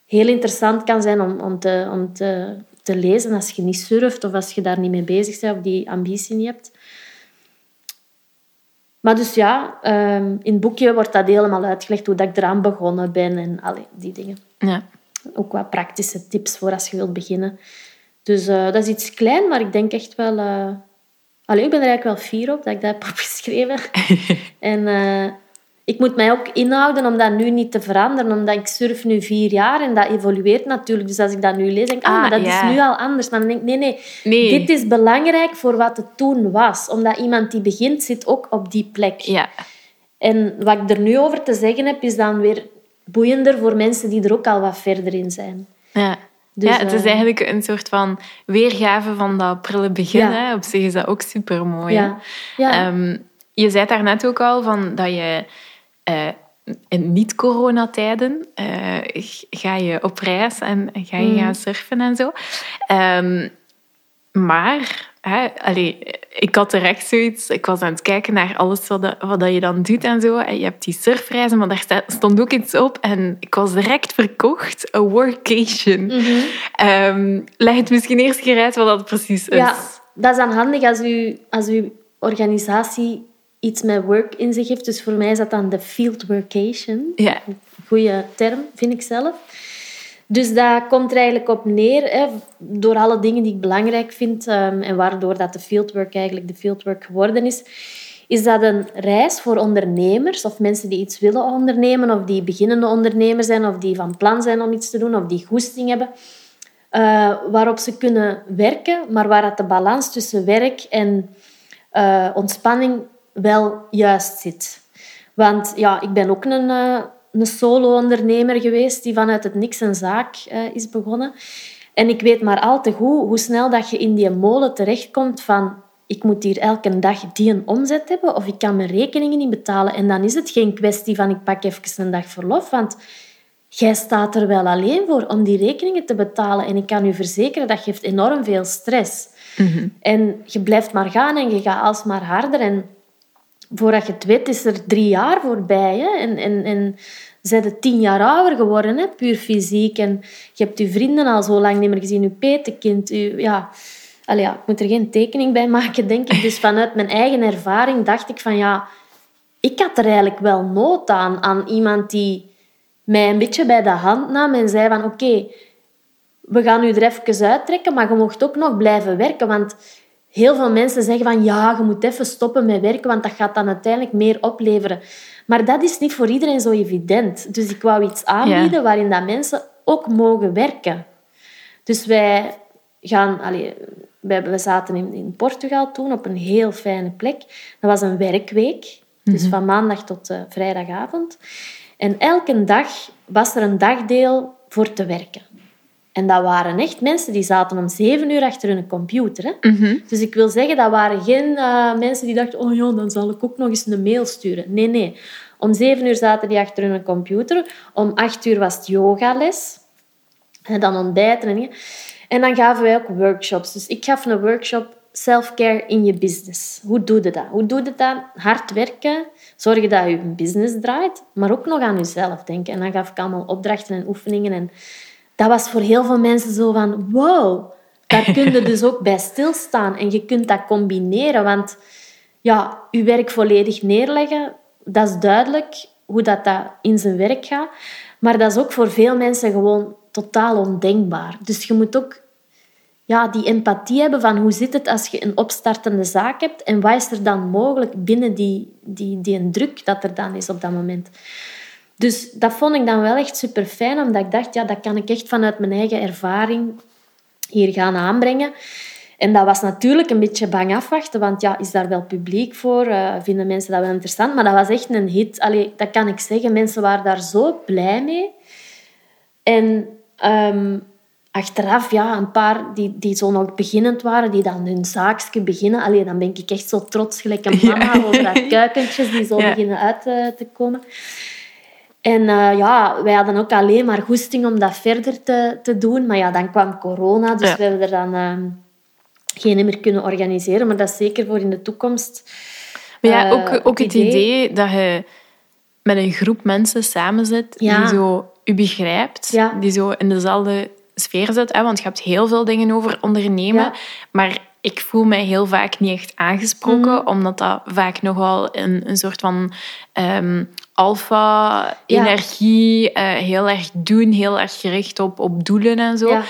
heel interessant kan zijn om, om, te, om te, te lezen als je niet surft of als je daar niet mee bezig bent of die ambitie niet hebt. Maar dus ja, ehm, in het boekje wordt dat helemaal uitgelegd hoe dat ik eraan begonnen ben en allee, die dingen. Ja. Ook wat praktische tips voor als je wilt beginnen. Dus eh, dat is iets klein, maar ik denk echt wel... eh allee, ik ben er eigenlijk wel fier op dat ik dat heb opgeschreven. en eh, ik moet mij ook inhouden om dat nu niet te veranderen, omdat ik surf nu vier jaar en dat evolueert natuurlijk. Dus als ik dat nu lees, denk ik, ah, Ah, maar dat is nu al anders. Maar dan denk ik, nee, nee, Nee. dit is belangrijk voor wat het toen was. Omdat iemand die begint, zit ook op die plek. Ja. En wat ik er nu over te zeggen heb, is dan weer boeiender voor mensen die er ook al wat verder in zijn. Ja. Dus, ja, het is eh, eigenlijk een soort van weergave van dat prille begin. Ja. Hè. Op zich is dat ook super mooi. Ja. Ja. Ehm, je zei daarnet ook al van dat je eh, in niet-coronatijden g- ga je op reis en ga je Mm. gaan surfen en zo. Ehm, maar, hè, allee, ik had er echt zoiets... Ik was aan het kijken naar alles wat, dat- wat dat je dan doet en zo. En je hebt die surfreizen, maar daar stond ook iets op. En ik was direct verkocht. A workation. Mhm. Ehm, leg het misschien eerst keer uit wat dat precies is. Ja, dat is dan handig als u, als uw organisatie iets met work in zich heeft. Dus voor mij is dat dan de field workation. Ja. Goeie term, vind ik zelf. Dus dat komt er eigenlijk op neer, hè, door alle dingen die ik belangrijk vind ehm, en waardoor dat de fieldwork eigenlijk de fieldwork geworden is, is dat een reis voor ondernemers of mensen die iets willen ondernemen of die beginnende ondernemer zijn of die van plan zijn om iets te doen of die goesting hebben, eh, waarop ze kunnen werken, maar waar dat de balans tussen werk en eh, ontspanning wel juist zit. Want ja, ik ben ook een, eh, een solo-ondernemer geweest die vanuit het niks een zaak eh, is begonnen. En ik weet maar al te goed hoe snel dat je in die molen terechtkomt van ik moet hier elke dag die een omzet hebben of ik kan mijn rekeningen niet betalen. En dan is het geen kwestie van ik pak even een dag verlof, want jij staat er wel alleen voor om die rekeningen te betalen. En ik kan u verzekeren, dat geeft enorm veel stress. En je blijft maar gaan en je gaat alsmaar harder. En voordat je het weet, is er drie jaar voorbij. Hè? En, en, en zijn er tien jaar ouder geworden, hè? puur fysiek. En je hebt je vrienden al zo lang niet meer gezien, je petekind. Je, ja. Allee, ja, ik moet er geen tekening bij maken, denk ik. Dus vanuit mijn eigen ervaring dacht ik van ja, ik had er eigenlijk wel nood aan. Aan iemand die mij een beetje bij de hand nam en zei van oké, we gaan u er even uittrekken, maar je mocht ook nog blijven werken. Want heel veel mensen zeggen van ja, je moet even stoppen met werken, want dat gaat dan uiteindelijk meer opleveren. Maar dat is niet voor iedereen zo evident. Dus ik wou iets aanbieden waarin dat mensen ook mogen werken. Dus wij gaan... Allee, we zaten in, in Portugal toen op een heel fijne plek. Dat was een werkweek. Dus van maandag tot eh, vrijdagavond. En elke dag was er een dagdeel voor te werken. En dat waren echt mensen die zaten om zeven uur achter hun computer. Hè? Dus ik wil zeggen, dat waren geen eh, mensen die dachten... Oh ja, dan zal ik ook nog eens een mail sturen. Nee, nee. Om zeven uur zaten die achter hun computer. Om acht uur was het yogales. En dan ontbijten en dingen. En dan gaven wij ook workshops. Dus ik gaf een workshop self-care in je business. Hoe doe je dat? Hoe doe je dat? Hard werken, zorgen dat je business draait, maar ook nog aan jezelf denken. En dan gaf ik allemaal opdrachten en oefeningen. En dat was voor heel veel mensen zo van, wow, daar kun je dus ook bij stilstaan. En je kunt dat combineren, want ja, je werk volledig neerleggen, dat is duidelijk hoe dat, dat in zijn werk gaat. Maar dat is ook voor veel mensen gewoon totaal ondenkbaar. Dus je moet ook ja, die empathie hebben van hoe zit het als je een opstartende zaak hebt en wat is er dan mogelijk binnen die, die, die druk dat er dan is op dat moment. Dus dat vond ik dan wel echt super fijn, omdat ik dacht, ja, dat kan ik echt vanuit mijn eigen ervaring hier gaan aanbrengen. En dat was natuurlijk een beetje bang afwachten, want ja, is daar wel publiek voor? Uh, vinden mensen dat wel interessant? Maar dat was echt een hit. Allee, dat kan ik zeggen. Mensen waren daar zo blij mee. En um, achteraf, ja, een paar die, die zo nog beginnend waren, die dan hun zaakje beginnen. Allee, dan ben ik echt zo trots, gelijk een mama, over dat kuikentjes die zo beginnen uit uh, te komen. En uh, ja, wij hadden ook alleen maar goesting om dat verder te, te doen. Maar ja, dan kwam corona, dus we hebben er dan uh, geen meer kunnen organiseren. Maar dat is zeker voor in de toekomst. Maar ja, ook, ook het idee dat je met een groep mensen samen zit die zo u begrijpt, die zo in dezelfde sfeer zit. Hè? Want je hebt heel veel dingen over ondernemen. Maar ik voel mij heel vaak niet echt aangesproken, mhm. omdat dat vaak nogal een, een soort van um, alfa-energie, uh, heel erg doen, heel erg gericht op, op doelen en zo. Uh,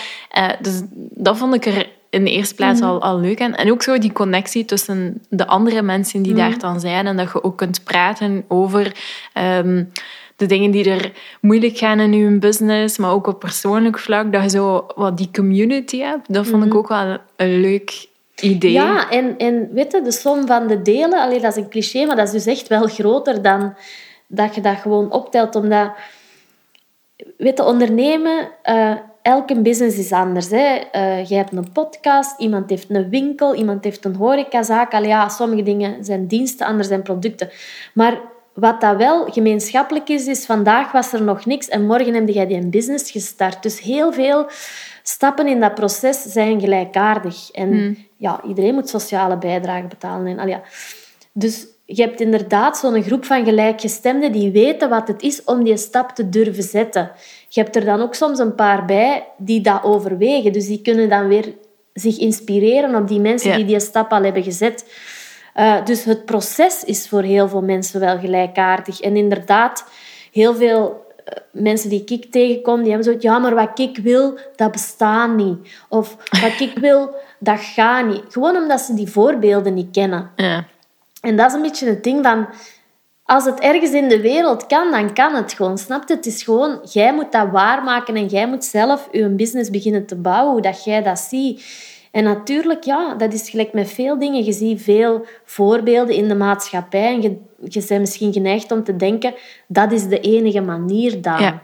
dus dat vond ik er in de eerste plaats mhm. al, al leuk aan. En ook zo die connectie tussen de andere mensen die daar mhm. dan zijn en dat je ook kunt praten over... Um, de dingen die er moeilijk gaan in je business, maar ook op persoonlijk vlak, dat je zo wat die community hebt, dat vond ik mhm. ook wel een leuk idee. Ja, en, en weet je, de som van de delen, alleen dat is een cliché, maar dat is dus echt wel groter dan dat je dat gewoon optelt, omdat weet je, ondernemen, uh, elke business is anders. Hè. Uh, je hebt een podcast, iemand heeft een winkel, iemand heeft een horecazaak. Ja, sommige dingen zijn diensten, andere zijn producten. Maar wat dat wel gemeenschappelijk is, is vandaag was er nog niks en morgen heb jij die business gestart. Dus heel veel stappen in dat proces zijn gelijkaardig. En hmm. ja, iedereen moet sociale bijdrage betalen. En, al ja. Dus je hebt inderdaad zo'n groep van gelijkgestemden die weten wat het is om die stap te durven zetten. Je hebt er dan ook soms een paar bij die dat overwegen. Dus die kunnen dan weer zich inspireren op die mensen die die stap al hebben gezet. Uh, dus het proces is voor heel veel mensen wel gelijkaardig. En inderdaad, heel veel uh, mensen die ik tegenkom, die hebben zo ja, maar wat ik wil, dat bestaat niet. Of wat ik wil, dat gaat niet. Gewoon omdat ze die voorbeelden niet kennen. Ja. En dat is een beetje het ding van... Als het ergens in de wereld kan, dan kan het gewoon. Snap je? Het is gewoon, jij moet dat waarmaken en jij moet zelf je business beginnen te bouwen, hoe dat jij dat ziet. En natuurlijk, ja, dat is gelijk met veel dingen. Je ziet veel voorbeelden in de maatschappij en je, je bent misschien geneigd om te denken dat is de enige manier dan. Ja.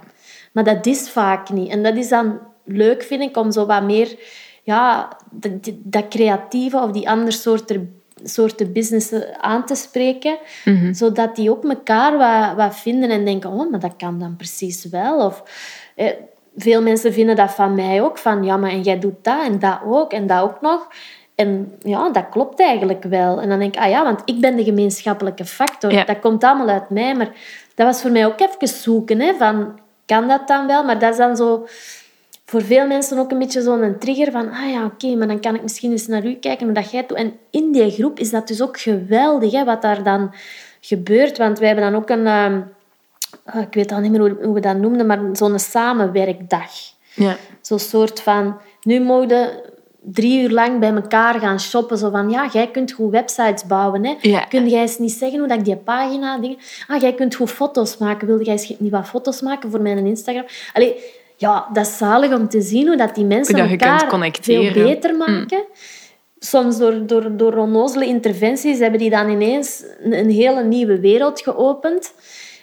Maar dat is vaak niet. En dat is dan leuk, vind ik, om zo wat meer ja, dat, dat creatieve of die andere soorten, soorten businessen aan te spreken, mhm. zodat die ook elkaar wat, wat vinden en denken, oh, maar dat kan dan precies wel. Of, eh, veel mensen vinden dat van mij ook. Van ja, maar en jij doet dat en dat ook en dat ook nog. En ja, dat klopt eigenlijk wel. En dan denk ik, ah ja, want ik ben de gemeenschappelijke factor. Dat komt allemaal uit mij. Maar dat was voor mij ook even zoeken. Hè, van, kan dat dan wel? Maar dat is dan zo... Voor veel mensen ook een beetje zo'n trigger van... Ah ja, oké, maar dan kan ik misschien eens naar u kijken hoe dat jij doet. En in die groep is dat dus ook geweldig, hè, wat daar dan gebeurt. Want wij hebben dan ook een... Ehm, Ah, ik weet al niet meer hoe, we dat noemden, maar zo'n samenwerkdag. Ja. Zo'n soort van, nu mogen drie uur lang bij elkaar gaan shoppen. Zo van, ja, jij kunt goed websites bouwen. Hè? Ja. Kun jij eens niet zeggen hoe dat ik die pagina... Dingen... Ah, jij kunt goed foto's maken. Wilde jij eens niet wat foto's maken voor mijn Instagram? Allee, ja, dat is zalig om te zien hoe dat die mensen dat elkaar veel beter mm. maken. Soms door, door, door onnozele interventies hebben die dan ineens een, een hele nieuwe wereld geopend.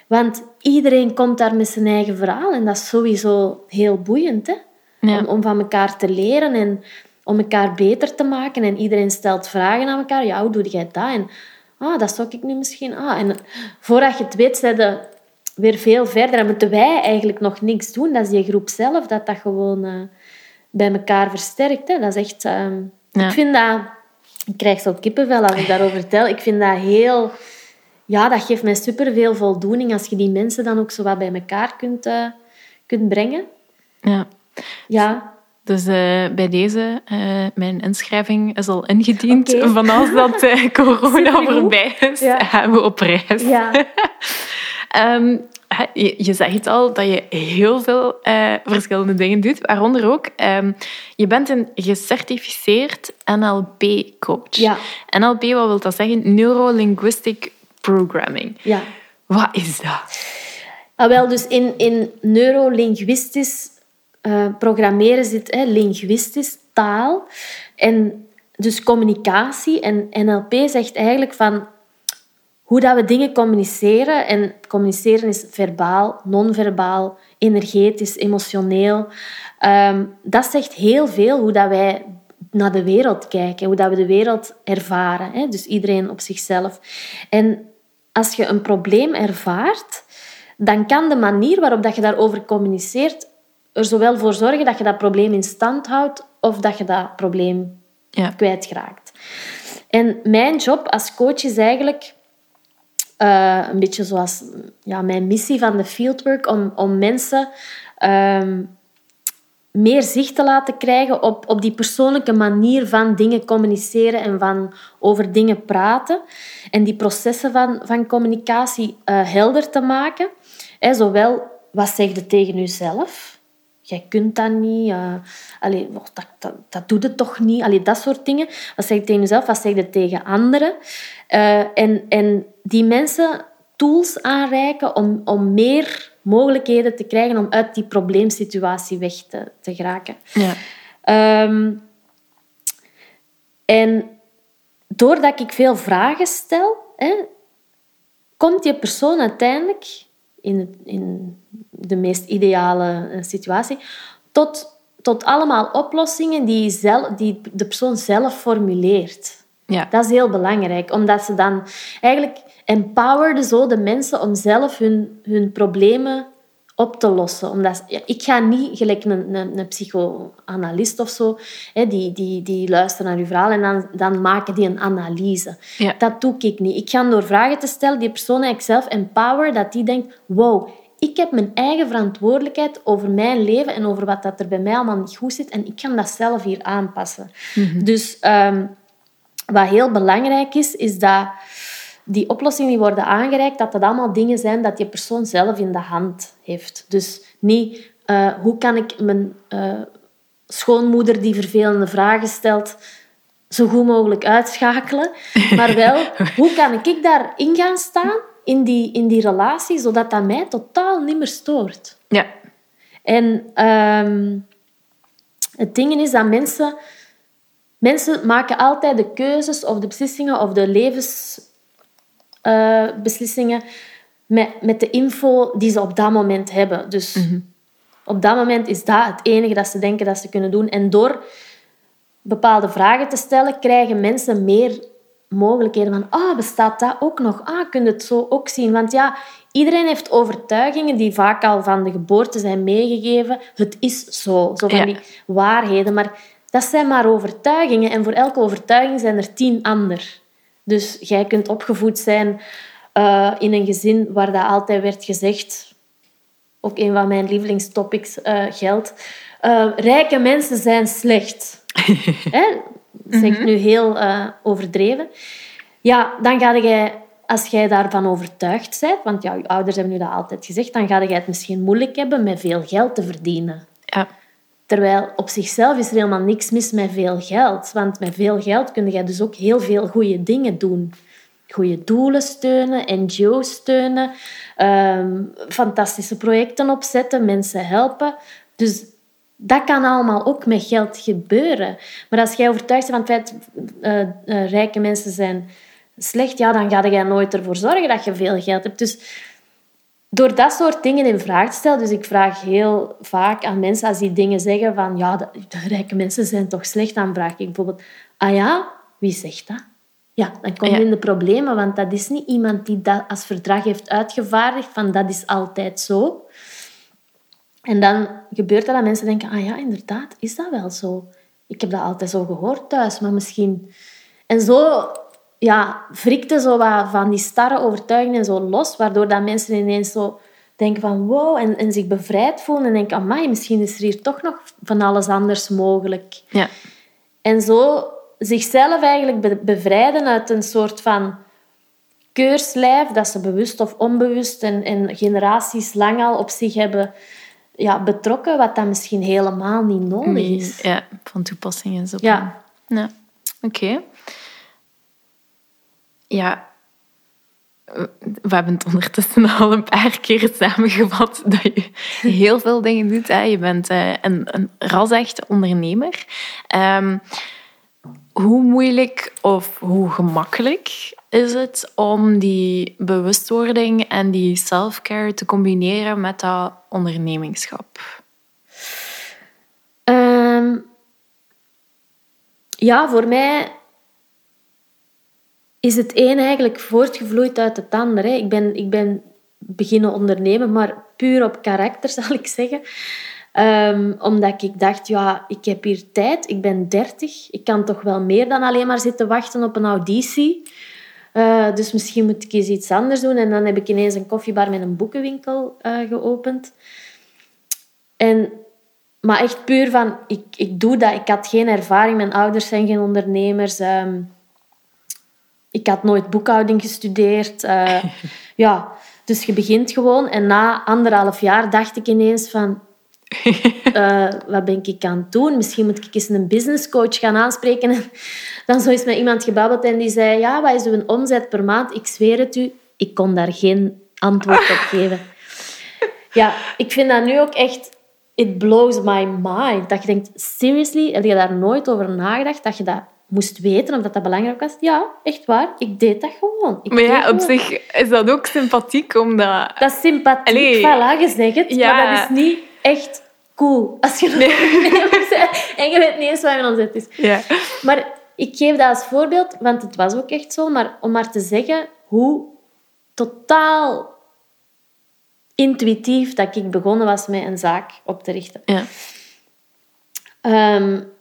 Want iedereen komt daar met zijn eigen verhaal en dat is sowieso heel boeiend. Hè? Om, om van elkaar te leren en om elkaar beter te maken. En iedereen stelt vragen aan elkaar. Ja, hoe doe jij dat? En ah, dat zou ik nu misschien... Ah, en voordat je het weet, zijn we weer veel verder. En moeten wij eigenlijk nog niks doen. Dat is die groep zelf, dat dat gewoon uh, bij elkaar versterkt. Hè. Dat is echt... Uh, ja. Ik vind dat... Ik krijg zo kippenvel als ik daarover vertel. Ik vind dat heel... Ja, dat geeft mij superveel voldoening als je die mensen dan ook zo wat bij elkaar kunt, uh, kunt brengen. Ja. Ja. Dus uh, bij deze, uh, mijn inschrijving is al ingediend. Okay. Vanaf dat uh, corona voorbij is, ja. gaan we op reis. Ja. um, je, je zegt al dat je heel veel verschillende dingen doet, waaronder ook, um, je bent een gecertificeerd NLP-coach. Ja. NLP, wat wil dat zeggen? Neuro-linguistic Programming. Ja. Wat is dat? Ah, wel, dus in, in neurolinguistisch uh, programmeren zit hè, linguistisch, taal. En dus communicatie. En NLP zegt eigenlijk van hoe dat we dingen communiceren. En communiceren is verbaal, non-verbaal, energetisch, emotioneel. Um, dat zegt heel veel hoe dat wij naar de wereld kijken, hoe dat we de wereld ervaren. Hè? Dus iedereen op zichzelf. En als je een probleem ervaart, dan kan de manier waarop dat je daarover communiceert er zowel voor zorgen dat je dat probleem in stand houdt of dat je dat probleem ja. kwijtraakt. En mijn job als coach is eigenlijk uh, een beetje zoals ja, mijn missie van de fieldwork om, om mensen um, meer zicht te laten krijgen op, op die persoonlijke manier van dingen communiceren en van over dingen praten. En die processen van, van communicatie uh, helder te maken. He, zowel wat zeg je tegen jezelf? Jij kunt dat niet. Uh, allee, dat, dat, dat doet het toch niet? Allee, dat soort dingen. Wat zeg je tegen jezelf? Wat zeg je tegen anderen? Uh, en, en die mensen tools aanreiken om, om meer mogelijkheden te krijgen om uit die probleemsituatie weg te, te geraken. Ja. Um, en doordat ik veel vragen stel, hè, komt die persoon uiteindelijk in, in de meest ideale eh, situatie tot, tot allemaal oplossingen die, zelf, die de persoon zelf formuleert. Ja. Dat is heel belangrijk, omdat ze dan eigenlijk empowerde zo de mensen om zelf hun, hun problemen op te lossen. Omdat, ja, ik ga niet gelijk een, een, een psychoanalist of zo, hè, die, die, die luistert naar uw verhaal en dan, dan maken die een analyse. Ja. Dat doe ik niet. Ik ga door vragen te stellen die persoon eigenlijk zelf empower, dat die denkt, wow, ik heb mijn eigen verantwoordelijkheid over mijn leven en over wat dat er bij mij allemaal niet goed zit en ik kan dat zelf hier aanpassen. Mhm. Dus um, wat heel belangrijk is, is dat die oplossingen die worden aangereikt, dat dat allemaal dingen zijn dat die persoon zelf in de hand heeft. Dus niet uh, hoe kan ik mijn uh, schoonmoeder die vervelende vragen stelt zo goed mogelijk uitschakelen, maar wel hoe kan ik daarin gaan staan in die, in die relatie, zodat dat mij totaal niet meer stoort. Ja. En um, het ding is dat mensen Mensen maken altijd de keuzes of de beslissingen of de levensbeslissingen uh, met, met de info die ze op dat moment hebben. Dus Mhm. op dat moment is dat het enige dat ze denken dat ze kunnen doen. En door bepaalde vragen te stellen, krijgen mensen meer mogelijkheden van ah, bestaat dat ook nog? Ah, kun je het zo ook zien? Want ja, iedereen heeft overtuigingen die vaak al van de geboorte zijn meegegeven. Het is zo, zo van Ja. die waarheden. Maar dat zijn maar overtuigingen en voor elke overtuiging zijn er tien ander. Dus jij kunt opgevoed zijn eh, in een gezin waar dat altijd werd gezegd, ook een van mijn lievelingstopics eh geld, eh, rijke mensen zijn slecht. Hè? Dat zeg ik nu heel eh, overdreven. Ja, dan ga jij, als jij daarvan overtuigd bent, want ja, je ouders hebben nu dat altijd gezegd, dan ga jij het misschien moeilijk hebben met veel geld te verdienen. Ja. Terwijl op zichzelf is er helemaal niks mis met veel geld. Want met veel geld kun je dus ook heel veel goede dingen doen. Goede doelen steunen, NGO's steunen, ehm, fantastische projecten opzetten, mensen helpen. Dus dat kan allemaal ook met geld gebeuren. Maar als jij overtuigd bent van het feit dat rijke mensen zijn slecht, ja, dan ga jij nooit ervoor zorgen dat je veel geld hebt. Dus door dat soort dingen in vraag te stellen, dus ik vraag heel vaak aan mensen als die dingen zeggen van ja, de, de rijke mensen zijn toch slecht, dan vraag ik bijvoorbeeld, ah ja, wie zegt dat? ja, dan kom je in de problemen. Want dat is niet iemand die dat als verdrag heeft uitgevaardigd van dat is altijd zo. En dan gebeurt dat dat mensen denken, ah ja, inderdaad, is dat wel zo? Ik heb dat altijd zo gehoord thuis, maar misschien... En zo ja, wrikte zo wat van die starre overtuigingen zo los, waardoor dat mensen ineens zo denken van wow, en, en zich bevrijd voelen en denken, amai, misschien is er hier toch nog van alles anders mogelijk. Ja. En zo zichzelf eigenlijk bevrijden uit een soort van keurslijf dat ze bewust of onbewust en, en generaties lang al op zich hebben ja, betrokken, wat dan misschien helemaal niet nodig is. Ja, van toepassing is op. Ja. ja. Oké. Ja, we hebben het ondertussen al een paar keer samengevat dat je heel veel dingen doet. Hè. Je bent uh, een, een ras-echte ondernemer. Um, hoe moeilijk of hoe gemakkelijk is het om die bewustwording en die self-care te combineren met dat ondernemingschap? Ehm, ja, voor mij is het een eigenlijk voortgevloeid uit het ander. Ik ben, ik ben beginnen ondernemen, maar puur op karakter, zal ik zeggen. Um, omdat ik dacht, ja, ik heb hier tijd, ik ben 30. Ik kan toch wel meer dan alleen maar zitten wachten op een auditie. Uh, dus misschien moet ik eens iets anders doen. En dan heb ik ineens een koffiebar met een boekenwinkel uh, geopend. En, maar echt puur van, ik, ik doe dat. Ik had geen ervaring. Mijn ouders zijn geen ondernemers. Um, ik had nooit boekhouding gestudeerd. Uh, ja, dus je begint gewoon. En na anderhalf jaar dacht ik ineens van... uh, wat ben ik aan het doen? Misschien moet ik eens een businesscoach gaan aanspreken. En dan zo is met iemand gebabbeld en die zei... Ja, wat is uw omzet per maand? Ik zweer het u, ik kon daar geen antwoord op geven. Ja, ik vind dat nu ook echt... It blows my mind. Dat je denkt, seriously? Heb je daar nooit over nagedacht? Dat je dat moest weten of dat, dat belangrijk was. Ja, echt waar. Ik deed dat gewoon. Ik maar ja, op zich is dat ook sympathiek, omdat... Dat is sympathiek, Allee, voilà, je zegt het. Ja. Maar dat is niet echt cool. Als je nee. en je weet niet eens wat je omzet is. Ja. Maar ik geef dat als voorbeeld, want het was ook echt zo. Maar om maar te zeggen hoe totaal intuïtief dat ik begonnen was met een zaak op te richten. Ja. Um,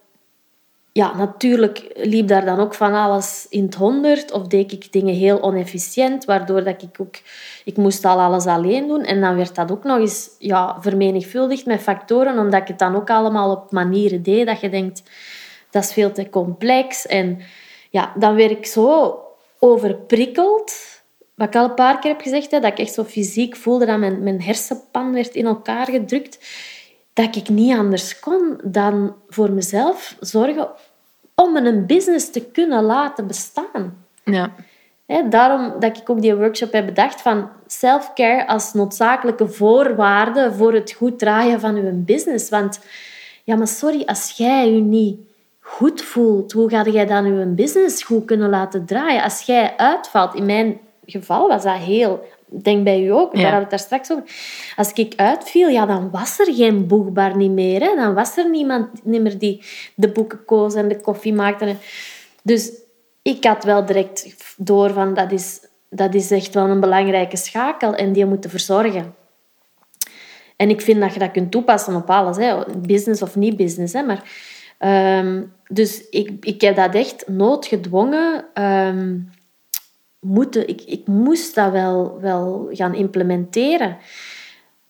ja, natuurlijk liep daar dan ook van alles in het honderd. Of deed ik dingen heel onefficiënt, waardoor dat ik ook... Ik moest al alles alleen doen. En dan werd dat ook nog eens ja, vermenigvuldigd met factoren, omdat ik het dan ook allemaal op manieren deed dat je denkt, dat is veel te complex. En ja, dan werd ik zo overprikkeld, wat ik al een paar keer heb gezegd, hè, dat ik echt zo fysiek voelde dat mijn, mijn hersenpan werd in elkaar gedrukt dat ik niet anders kon dan voor mezelf zorgen om een business te kunnen laten bestaan. Ja. daarom dat ik ook die workshop heb bedacht van self-care als noodzakelijke voorwaarde voor het goed draaien van uw business. Want ja, maar sorry, als jij je niet goed voelt, hoe ga jij dan je business goed kunnen laten draaien? Als jij uitvalt, in mijn geval was dat heel denk bij u ook, daar hadden we het daar straks over. Als ik uitviel, ja, dan was er geen boekbaar niet meer. Hè. Dan was er niemand niet meer die de boeken koos en de koffie maakte. Dus ik had wel direct door van dat is, dat is echt wel een belangrijke schakel en die moeten verzorgen. En ik vind dat je dat kunt toepassen op alles, hè. business of niet business. Hè. Maar, um, dus ik, ik heb dat echt noodgedwongen um, moeten, ik, ik moest dat wel, wel gaan implementeren.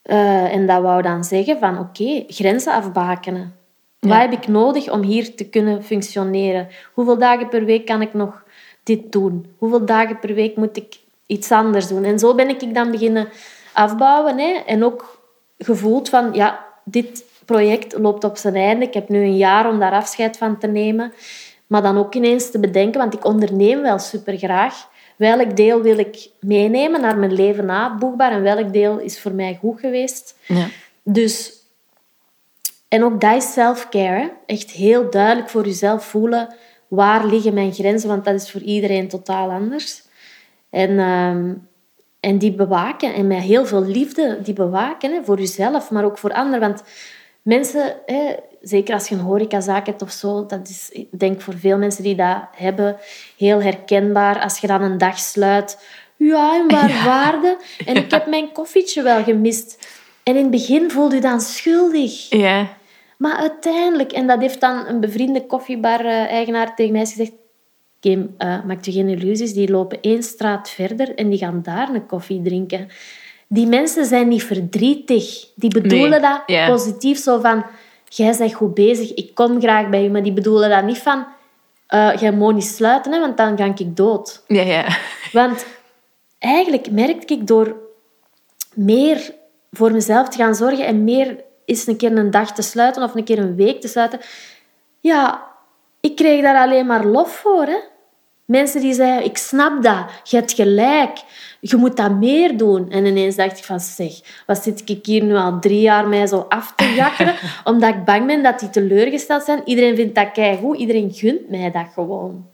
Uh, en dat wou dan zeggen van oké, grenzen afbakenen. Wat heb ik nodig om hier te kunnen functioneren? Hoeveel dagen per week kan ik nog dit doen? Hoeveel dagen per week moet ik iets anders doen? En zo ben ik dan beginnen afbouwen. Hè? En ook gevoeld van, ja, dit project loopt op zijn einde. Ik heb nu een jaar om daar afscheid van te nemen. Maar dan ook ineens te bedenken, want ik onderneem wel super graag welk deel wil ik meenemen naar mijn leven na boekbaar en welk deel is voor mij goed geweest. Ja. Dus, en ook dat is self-care. Echt heel duidelijk voor jezelf voelen waar liggen mijn grenzen, want dat is voor iedereen totaal anders. En, ehm, en die bewaken, en met heel veel liefde die bewaken, hè, voor jezelf, maar ook voor anderen. Want mensen, hè, zeker als je een horecazaak hebt of zo, dat is, ik denk voor veel mensen die dat hebben, heel herkenbaar. Als je dan een dag sluit, ja, en waar waarde? En ik heb mijn koffietje wel gemist. En in het begin voelde je dan schuldig. Ja. Maar uiteindelijk, en dat heeft dan een bevriende koffiebar-eigenaar tegen mij gezegd, Kim, uh, maak je geen illusies, die lopen één straat verder en die gaan daar een koffie drinken. Die mensen zijn niet verdrietig. Die bedoelen dat positief, zo van, jij bent goed bezig, ik kom graag bij je. Maar die bedoelen dat niet van, uh, jij moet niet sluiten, hè, want dan ga ik dood. Ja, ja. Want eigenlijk merk ik door meer voor mezelf te gaan zorgen en meer eens een keer een dag te sluiten of een keer een week te sluiten, ja, ik kreeg daar alleen maar lof voor. Hè? Mensen die zeiden, ik snap dat, je hebt gelijk, je moet dat meer doen. En ineens dacht ik van, zeg, wat zit ik hier nu al drie jaar mij zo af te jakkeren, omdat ik bang ben dat die teleurgesteld zijn. Iedereen vindt dat goed, iedereen gunt mij dat gewoon.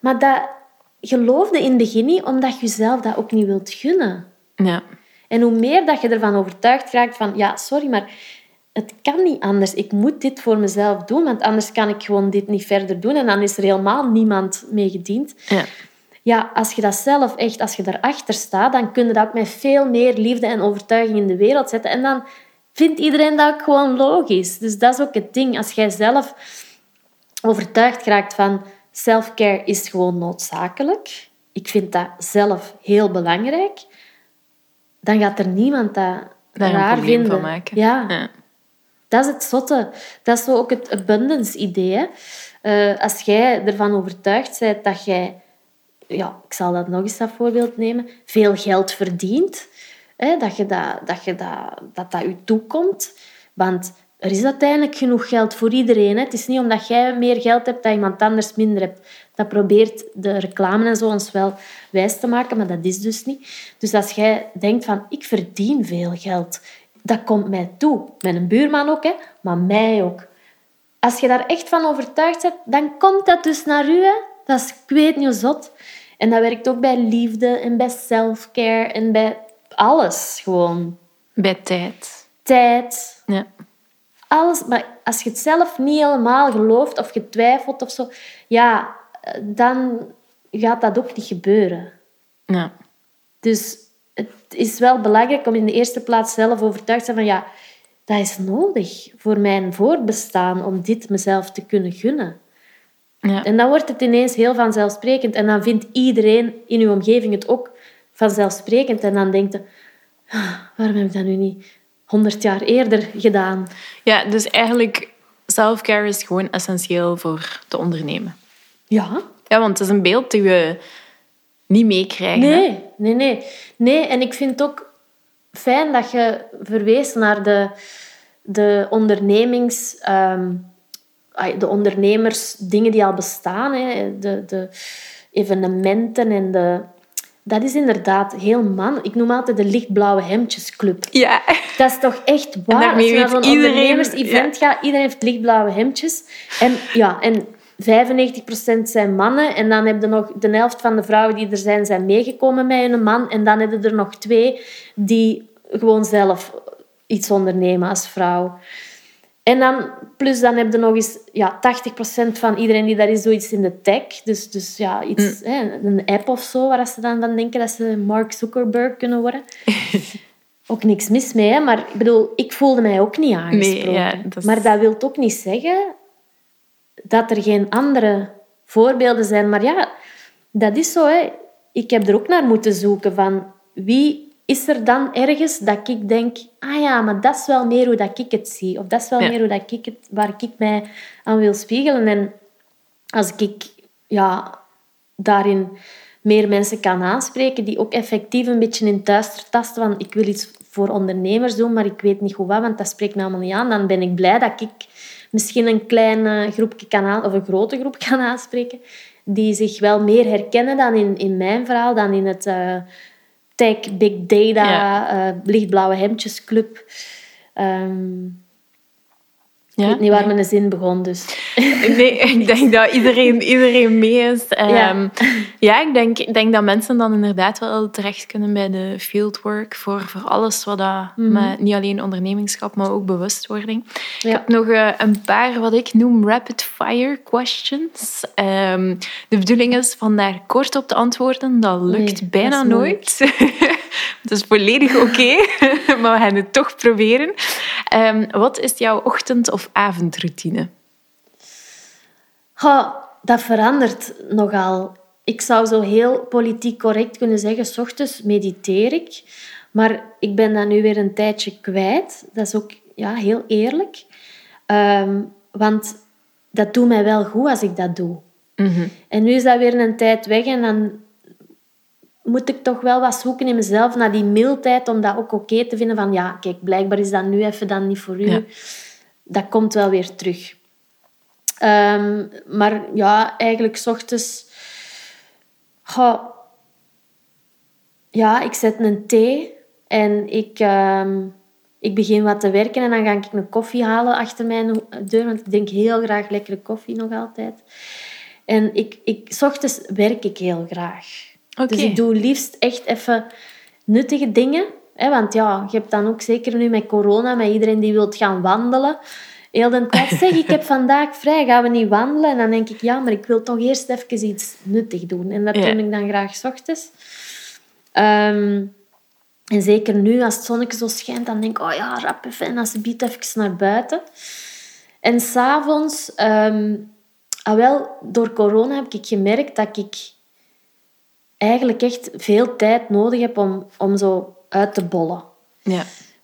Maar dat geloofde in het begin niet, omdat je jezelf dat ook niet wilt gunnen. Ja. En hoe meer dat je ervan overtuigd raakt van, ja, sorry, maar het kan niet anders. Ik moet dit voor mezelf doen, want anders kan ik gewoon dit niet verder doen. En dan is er helemaal niemand mee gediend. Ja. Ja, als je dat zelf echt, als je daarachter staat, dan kun je dat ook met veel meer liefde en overtuiging in de wereld zetten. En dan vindt iedereen dat ook gewoon logisch. Dus dat is ook het ding. Als jij zelf overtuigd raakt van self-care is gewoon noodzakelijk. Ik vind dat zelf heel belangrijk. Dan gaat er niemand dat Daar raar vinden. Van maken. Ja. ja. Dat is het zotte. Dat is zo ook het abundance-idee. Uh, als jij ervan overtuigd bent dat jij, ja, ik zal dat nog eens dat voorbeeld nemen, veel geld verdient, hè, dat, je dat, dat, je dat, dat dat je toekomt. Want er is uiteindelijk genoeg geld voor iedereen. Hè. Het is niet omdat jij meer geld hebt dat iemand anders minder hebt. Dat probeert de reclame en zo ons wel wijs te maken, maar dat is dus niet. Dus als jij denkt van, ik verdien veel geld, dat komt mij toe. Mijn buurman ook, hè, maar mij ook. Als je daar echt van overtuigd bent, dan komt dat dus naar u. Hè. Dat is, ik weet niet zot. En dat werkt ook bij liefde en bij self-care en bij alles gewoon. Bij tijd. Tijd. Ja. Alles. Maar als je het zelf niet helemaal gelooft of je twijfelt of zo, ja, dan gaat dat ook niet gebeuren. Ja. Dus het is wel belangrijk om in de eerste plaats zelf overtuigd te zijn van ja, dat is nodig voor mijn voortbestaan om dit mezelf te kunnen gunnen. Ja. En dan wordt het ineens heel vanzelfsprekend. En dan vindt iedereen in uw omgeving het ook vanzelfsprekend. En dan denkt je, ah, waarom heb ik dat nu niet honderd jaar eerder gedaan? Ja, dus eigenlijk, self-care is gewoon essentieel voor te ondernemen. Ja. Ja, want het is een beeld dat we niet meekrijgen. Nee, nee, nee. Nee, en ik vind het ook fijn dat je verwees naar de, de ondernemings... ehm, de ondernemers, dingen die al bestaan. Hè. De, de evenementen en de... Dat is inderdaad heel man. Ik noem altijd de lichtblauwe hemdjesclub. Ja. Dat is toch echt waar. Als je naar zo'n ondernemers-event gaat, iedereen heeft lichtblauwe hemdjes. En, ja, en 95% zijn mannen. En dan heb je nog de helft van de vrouwen die er zijn, zijn meegekomen met hun man. En dan heb je er nog twee die gewoon zelf iets ondernemen als vrouw. En dan, plus dan heb je nog eens ja, 80% van iedereen die daar is, doet iets in de tech. Dus, dus ja, iets, Mm. hè, een app of zo, waar ze dan van denken dat ze Mark Zuckerberg kunnen worden. ook niks mis mee, hè? maar ik bedoel, ik voelde mij ook niet aangesproken. ja, dat is- Maar dat wil ook niet zeggen dat er geen andere voorbeelden zijn. Maar ja, dat is zo. Hè. Ik heb er ook naar moeten zoeken van wie is er dan ergens dat ik denk, ah ja, maar dat is wel meer hoe dat ik het zie. Of dat is wel Ja. meer hoe dat ik het, waar ik mij aan wil spiegelen. En als ik ja, daarin meer mensen kan aanspreken die ook effectief een beetje in thuis tasten van ik wil iets voor ondernemers doen, maar ik weet niet hoe wat, want dat spreekt me allemaal niet aan, dan ben ik blij dat ik misschien een klein eh, groepje kan aan, of een grote groep kan aanspreken, die zich wel meer herkennen dan in, in mijn verhaal, dan in het eh, tech, big data, Ja. eh, lichtblauwe hemdjesclub. Ik weet niet waar mijn zin begon, dus. Nee, ik denk dat iedereen, iedereen mee is. Ja. Ehm, ja, ik denk, ik denk dat mensen dan inderdaad wel terecht kunnen bij de fieldwork voor, voor alles wat dat, met niet alleen ondernemingschap, maar ook bewustwording. Ik Ja. heb nog eh, een paar wat ik noem rapid fire questions. Ehm, de bedoeling is van daar kort op te antwoorden. Dat lukt Nee, bijna nooit. Het is volledig oké, maar we gaan het toch proberen. Ehm, wat is jouw ochtend- of avondroutine? Goh, dat verandert nogal. Ik zou zo heel politiek correct kunnen zeggen, s ochtends mediteer ik. Maar ik ben dat nu weer een tijdje kwijt. Dat is ook ja, heel eerlijk. Ehm, want dat doet mij wel goed als ik dat doe. En nu is dat weer een tijd weg en dan moet ik toch wel wat zoeken in mezelf naar die mildheid om dat ook oké te vinden van ja, kijk, blijkbaar is dat nu even dan niet voor u. Ja. Dat komt wel weer terug. Ehm, maar ja, eigenlijk 's ochtends... Goh, ja, ik zet een thee en ik, ehm, ik begin wat te werken en dan ga ik een koffie halen achter mijn deur, want ik drink heel graag lekkere koffie nog altijd. En ik, ik, 's ochtends werk ik heel graag. Dus ik doe liefst echt even nuttige dingen. Hè, want ja, je hebt dan ook zeker nu met corona, met iedereen die wil gaan wandelen. Heel de tijd zeg ik heb vandaag vrij, gaan we niet wandelen? En dan denk ik, ja, maar ik wil toch eerst even iets nuttig doen. En dat Ja. doe ik dan graag 's ochtends. Ehm, en zeker nu, als het zonnetje zo schijnt, dan denk ik, oh ja, rap even. En alsjeblieft even naar buiten. En s'avonds, um, ah wel, door corona heb ik gemerkt dat ik eigenlijk echt veel tijd nodig heb om, om zo uit te bollen. Ja.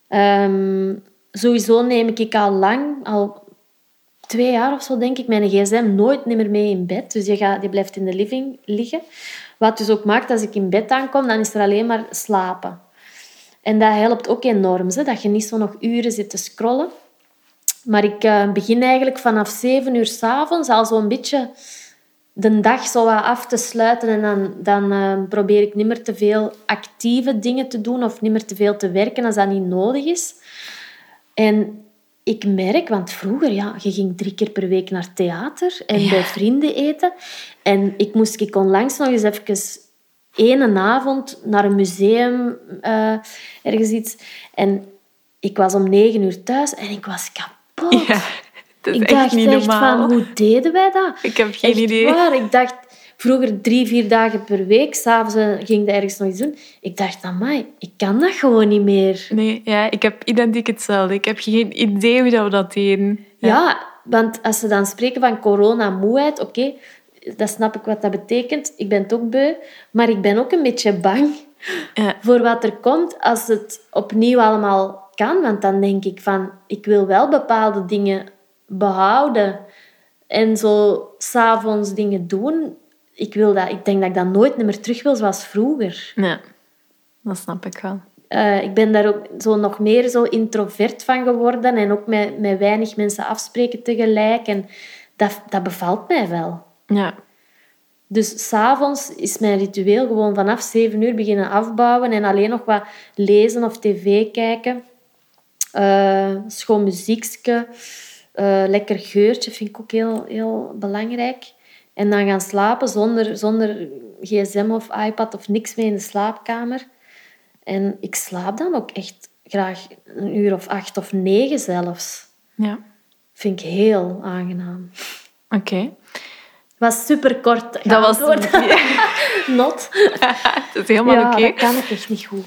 Ehm, sowieso neem ik al lang, al twee jaar of zo denk ik, mijn gsm nooit meer mee in bed. Dus die, gaat, die blijft in de living liggen. Wat dus ook maakt, als ik in bed aankom, dan is er alleen maar slapen. En dat helpt ook enorm, hè, dat je niet zo nog uren zit te scrollen. Maar ik eh, begin eigenlijk vanaf zeven uur s'avonds al zo'n beetje de dag zo wat af te sluiten. En dan, dan eh, probeer ik niet meer te veel actieve dingen te doen of niet meer te veel te werken als dat niet nodig is. En ik merk, want vroeger, ja, je ging drie keer per week naar theater en bij vrienden eten. En ik moest ik onlangs nog eens even één avond naar een museum, eh, ergens iets. En ik was om negen uur thuis en ik was kapot. Ja, dat is ik echt dacht niet echt normaal. van, hoe deden wij dat? Ik heb geen Echt idee. waar. Ik dacht vroeger drie, vier dagen per week. S'avonds eh, ging ik ergens nog iets doen. Ik dacht, amai, ik kan dat gewoon niet meer. Nee, ja, ik heb identiek hetzelfde. Ik heb geen idee hoe dat we dat deden. Ja, want als ze dan spreken van corona-moeheid, oké, dat snap ik wat dat betekent. Ik ben het ook beu, maar ik ben ook een beetje bang Ja. voor wat er komt als het opnieuw allemaal kan. Want dan denk ik van, ik wil wel bepaalde dingen behouden en zo s'avonds dingen doen. Ik, wil dat, ik denk dat ik dat nooit meer terug wil zoals vroeger. ja, dat snap ik wel. Eh, ik ben daar ook zo nog meer zo introvert van geworden en ook met, met weinig mensen afspreken tegelijk. En dat, dat bevalt mij wel. Ja, Dus s'avonds is mijn ritueel gewoon vanaf 7 uur beginnen afbouwen en alleen nog wat lezen of tv kijken. Eh, schoon muziekje, eh, lekker geurtje vind ik ook heel, heel belangrijk. En dan gaan slapen zonder, zonder gsm of iPad of niks mee in de slaapkamer. En ik slaap dan ook echt graag een uur of acht of negen zelfs. ja. Vind ik heel aangenaam. Oké. was super kort. Dat was... Not. dat is helemaal ja, oké. dat kan ik echt niet goed.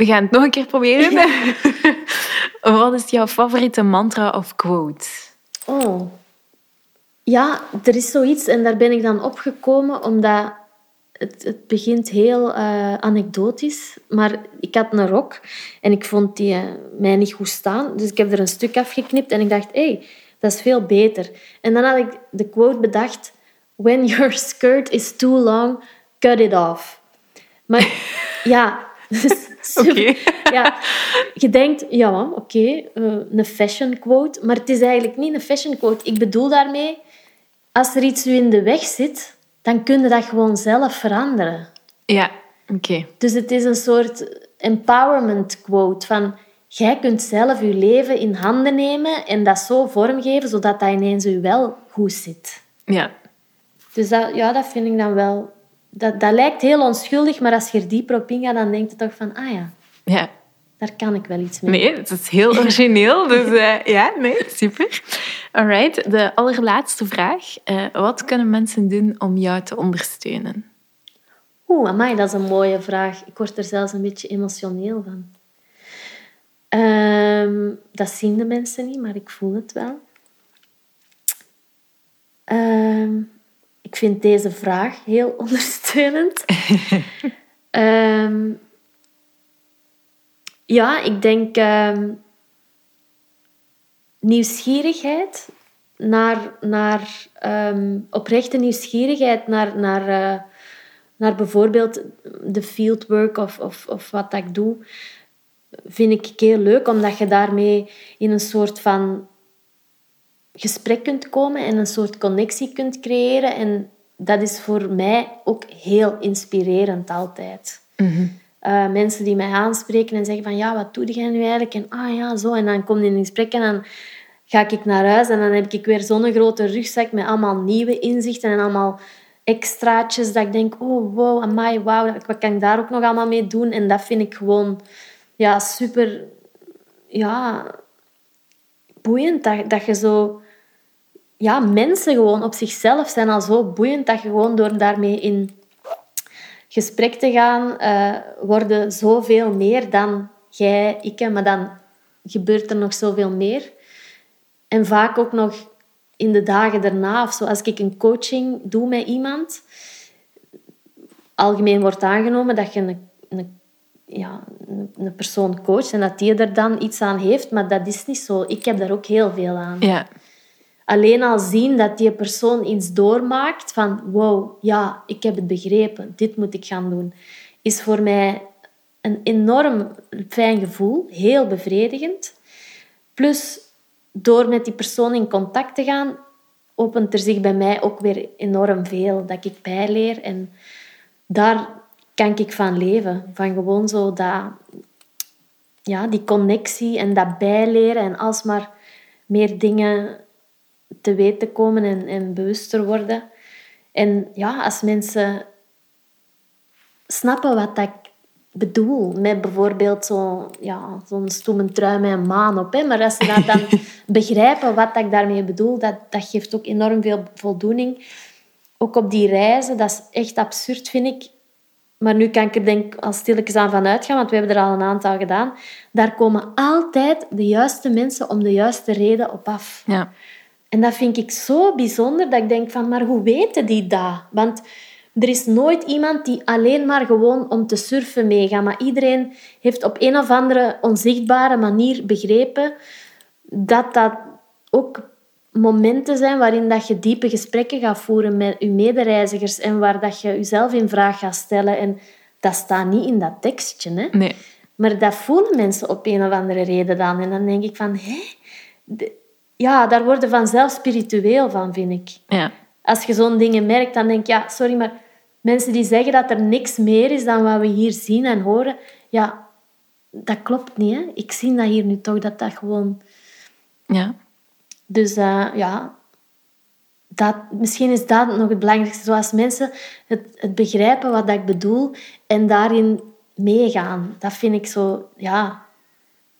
We gaan het nog een keer proberen. Wat is jouw favoriete mantra of quote? Oh. Ja, er is zoiets en daar ben ik dan opgekomen omdat het, het begint heel eh, anekdotisch. Maar ik had een rok en ik vond die eh, mij niet goed staan. Dus ik heb er een stuk afgeknipt en ik dacht, hé, hey, dat is veel beter. En dan had ik de quote bedacht, when your skirt is too long, cut it off. Maar ja, dus Oké. ja, je denkt, ja, oké, eh, een fashion quote. Maar het is eigenlijk niet een fashion quote. Ik bedoel daarmee, als er iets u in de weg zit, dan kun je dat gewoon zelf veranderen. Ja, oké. Dus het is een soort empowerment quote van, jij kunt zelf je leven in handen nemen en dat zo vormgeven, zodat dat ineens u wel goed zit. Ja. Dus dat, ja, dat vind ik dan wel... Dat, dat lijkt heel onschuldig, maar als je er dieper op ingaat, dan denk je toch van, ah ja, Ja. daar kan ik wel iets mee. Nee, het is heel origineel. Dus eh, ja, nee, super. Alright, de allerlaatste vraag. Eh, wat kunnen mensen doen om jou te ondersteunen? Oeh, amai, dat is een mooie vraag. Ik word er zelfs een beetje emotioneel van. Ehm, dat zien de mensen niet, maar ik voel het wel. Ehm, ik vind deze vraag heel ondersteunend. Ehm, ja, ik denk ehm, nieuwsgierigheid naar, naar ehm, oprechte nieuwsgierigheid naar, naar, eh, naar bijvoorbeeld de fieldwork of, of, of wat dat ik doe, vind ik heel leuk, omdat je daarmee in een soort van gesprek kunt komen en een soort connectie kunt creëren. En dat is voor mij ook heel inspirerend altijd. Uh, mensen die mij aanspreken en zeggen van ja, wat doe jij nu eigenlijk? En ah ja, zo. En dan kom je in een gesprek en dan ga ik naar huis en dan heb ik weer zo'n grote rugzak met allemaal nieuwe inzichten en allemaal extraatjes dat ik denk, oh wow, amai, wauw, wat kan ik daar ook nog allemaal mee doen? En dat vind ik gewoon ja, super ja, boeiend dat, dat je zo ja, mensen gewoon op zichzelf zijn al zo boeiend dat je gewoon door daarmee in gesprek te gaan, eh, worden zoveel meer dan jij, ik, maar dan gebeurt er nog zoveel meer. En vaak ook nog in de dagen daarna, of als ik een coaching doe met iemand, algemeen wordt aangenomen dat je een, een, ja, een persoon coacht en dat die er dan iets aan heeft, maar dat is niet zo. Ik heb daar ook heel veel aan Ja. Alleen al zien dat die persoon iets doormaakt van wow, ja, ik heb het begrepen, dit moet ik gaan doen, is voor mij een enorm fijn gevoel, heel bevredigend. Plus, door met die persoon in contact te gaan, opent er zich bij mij ook weer enorm veel dat ik bijleer. En daar kan ik van leven. Van gewoon zo dat, ja, die connectie en dat bijleren en alsmaar meer dingen te weten komen en, en bewuster worden. En ja, als mensen snappen wat dat ik bedoel, met bijvoorbeeld zo, ja, zo'n stoeme trui met een maan op, hè, maar als ze dat dan begrijpen wat ik daarmee bedoel, dat, dat geeft ook enorm veel voldoening. Ook op die reizen, dat is echt absurd, vind ik. Maar nu kan ik er denk al stilletjes aan van uitgaan, want we hebben er al een aantal gedaan. Daar komen altijd de juiste mensen om de juiste reden op af. Ja. En dat vind ik zo bijzonder dat ik denk van, maar hoe weten die dat? Want er is nooit iemand die alleen maar gewoon om te surfen meegaat. Maar iedereen heeft op een of andere onzichtbare manier begrepen dat dat ook momenten zijn waarin dat je diepe gesprekken gaat voeren met je medereizigers en waar dat je jezelf in vraag gaat stellen. En dat staat niet in dat tekstje. Hè? Nee. Maar dat voelen mensen op een of andere reden dan. En dan denk ik van, hé? Ja, daar worden vanzelf spiritueel van, vind ik. Ja. Als je zo'n dingen merkt, dan denk je, ja, sorry, maar mensen die zeggen dat er niks meer is dan wat we hier zien en horen, ja, dat klopt niet. Hè? Ik zie dat hier nu toch, dat dat gewoon... Ja. Dus eh, ja, dat, misschien is dat nog het belangrijkste. Zoals mensen het, het begrijpen wat dat ik bedoel en daarin meegaan. Dat vind ik zo, ja,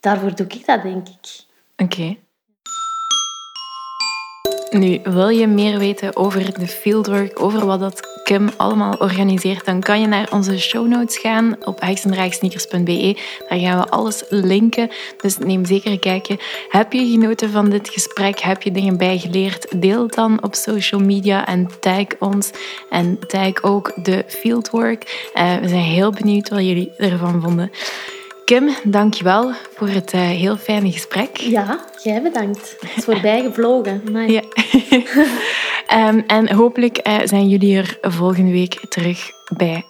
daarvoor doe ik dat, denk ik. Oké. Nu, wil je meer weten over de fieldwork, over wat dat Kim allemaal organiseert, dan kan je naar onze show notes gaan op heksendraagsneakers.be. Daar gaan we alles linken, dus neem zeker een kijkje. Heb je genoten van dit gesprek? Heb je dingen bijgeleerd? Deel het dan op social media en tag ons. En tag ook de fieldwork. Eh, we zijn heel benieuwd wat jullie ervan vonden. Kim, dankjewel voor het eh, heel fijne gesprek. Ja, jij bedankt. Het is voorbij gevlogen. Amai. Ja. Ehm, en hopelijk eh, zijn jullie er volgende week terug bij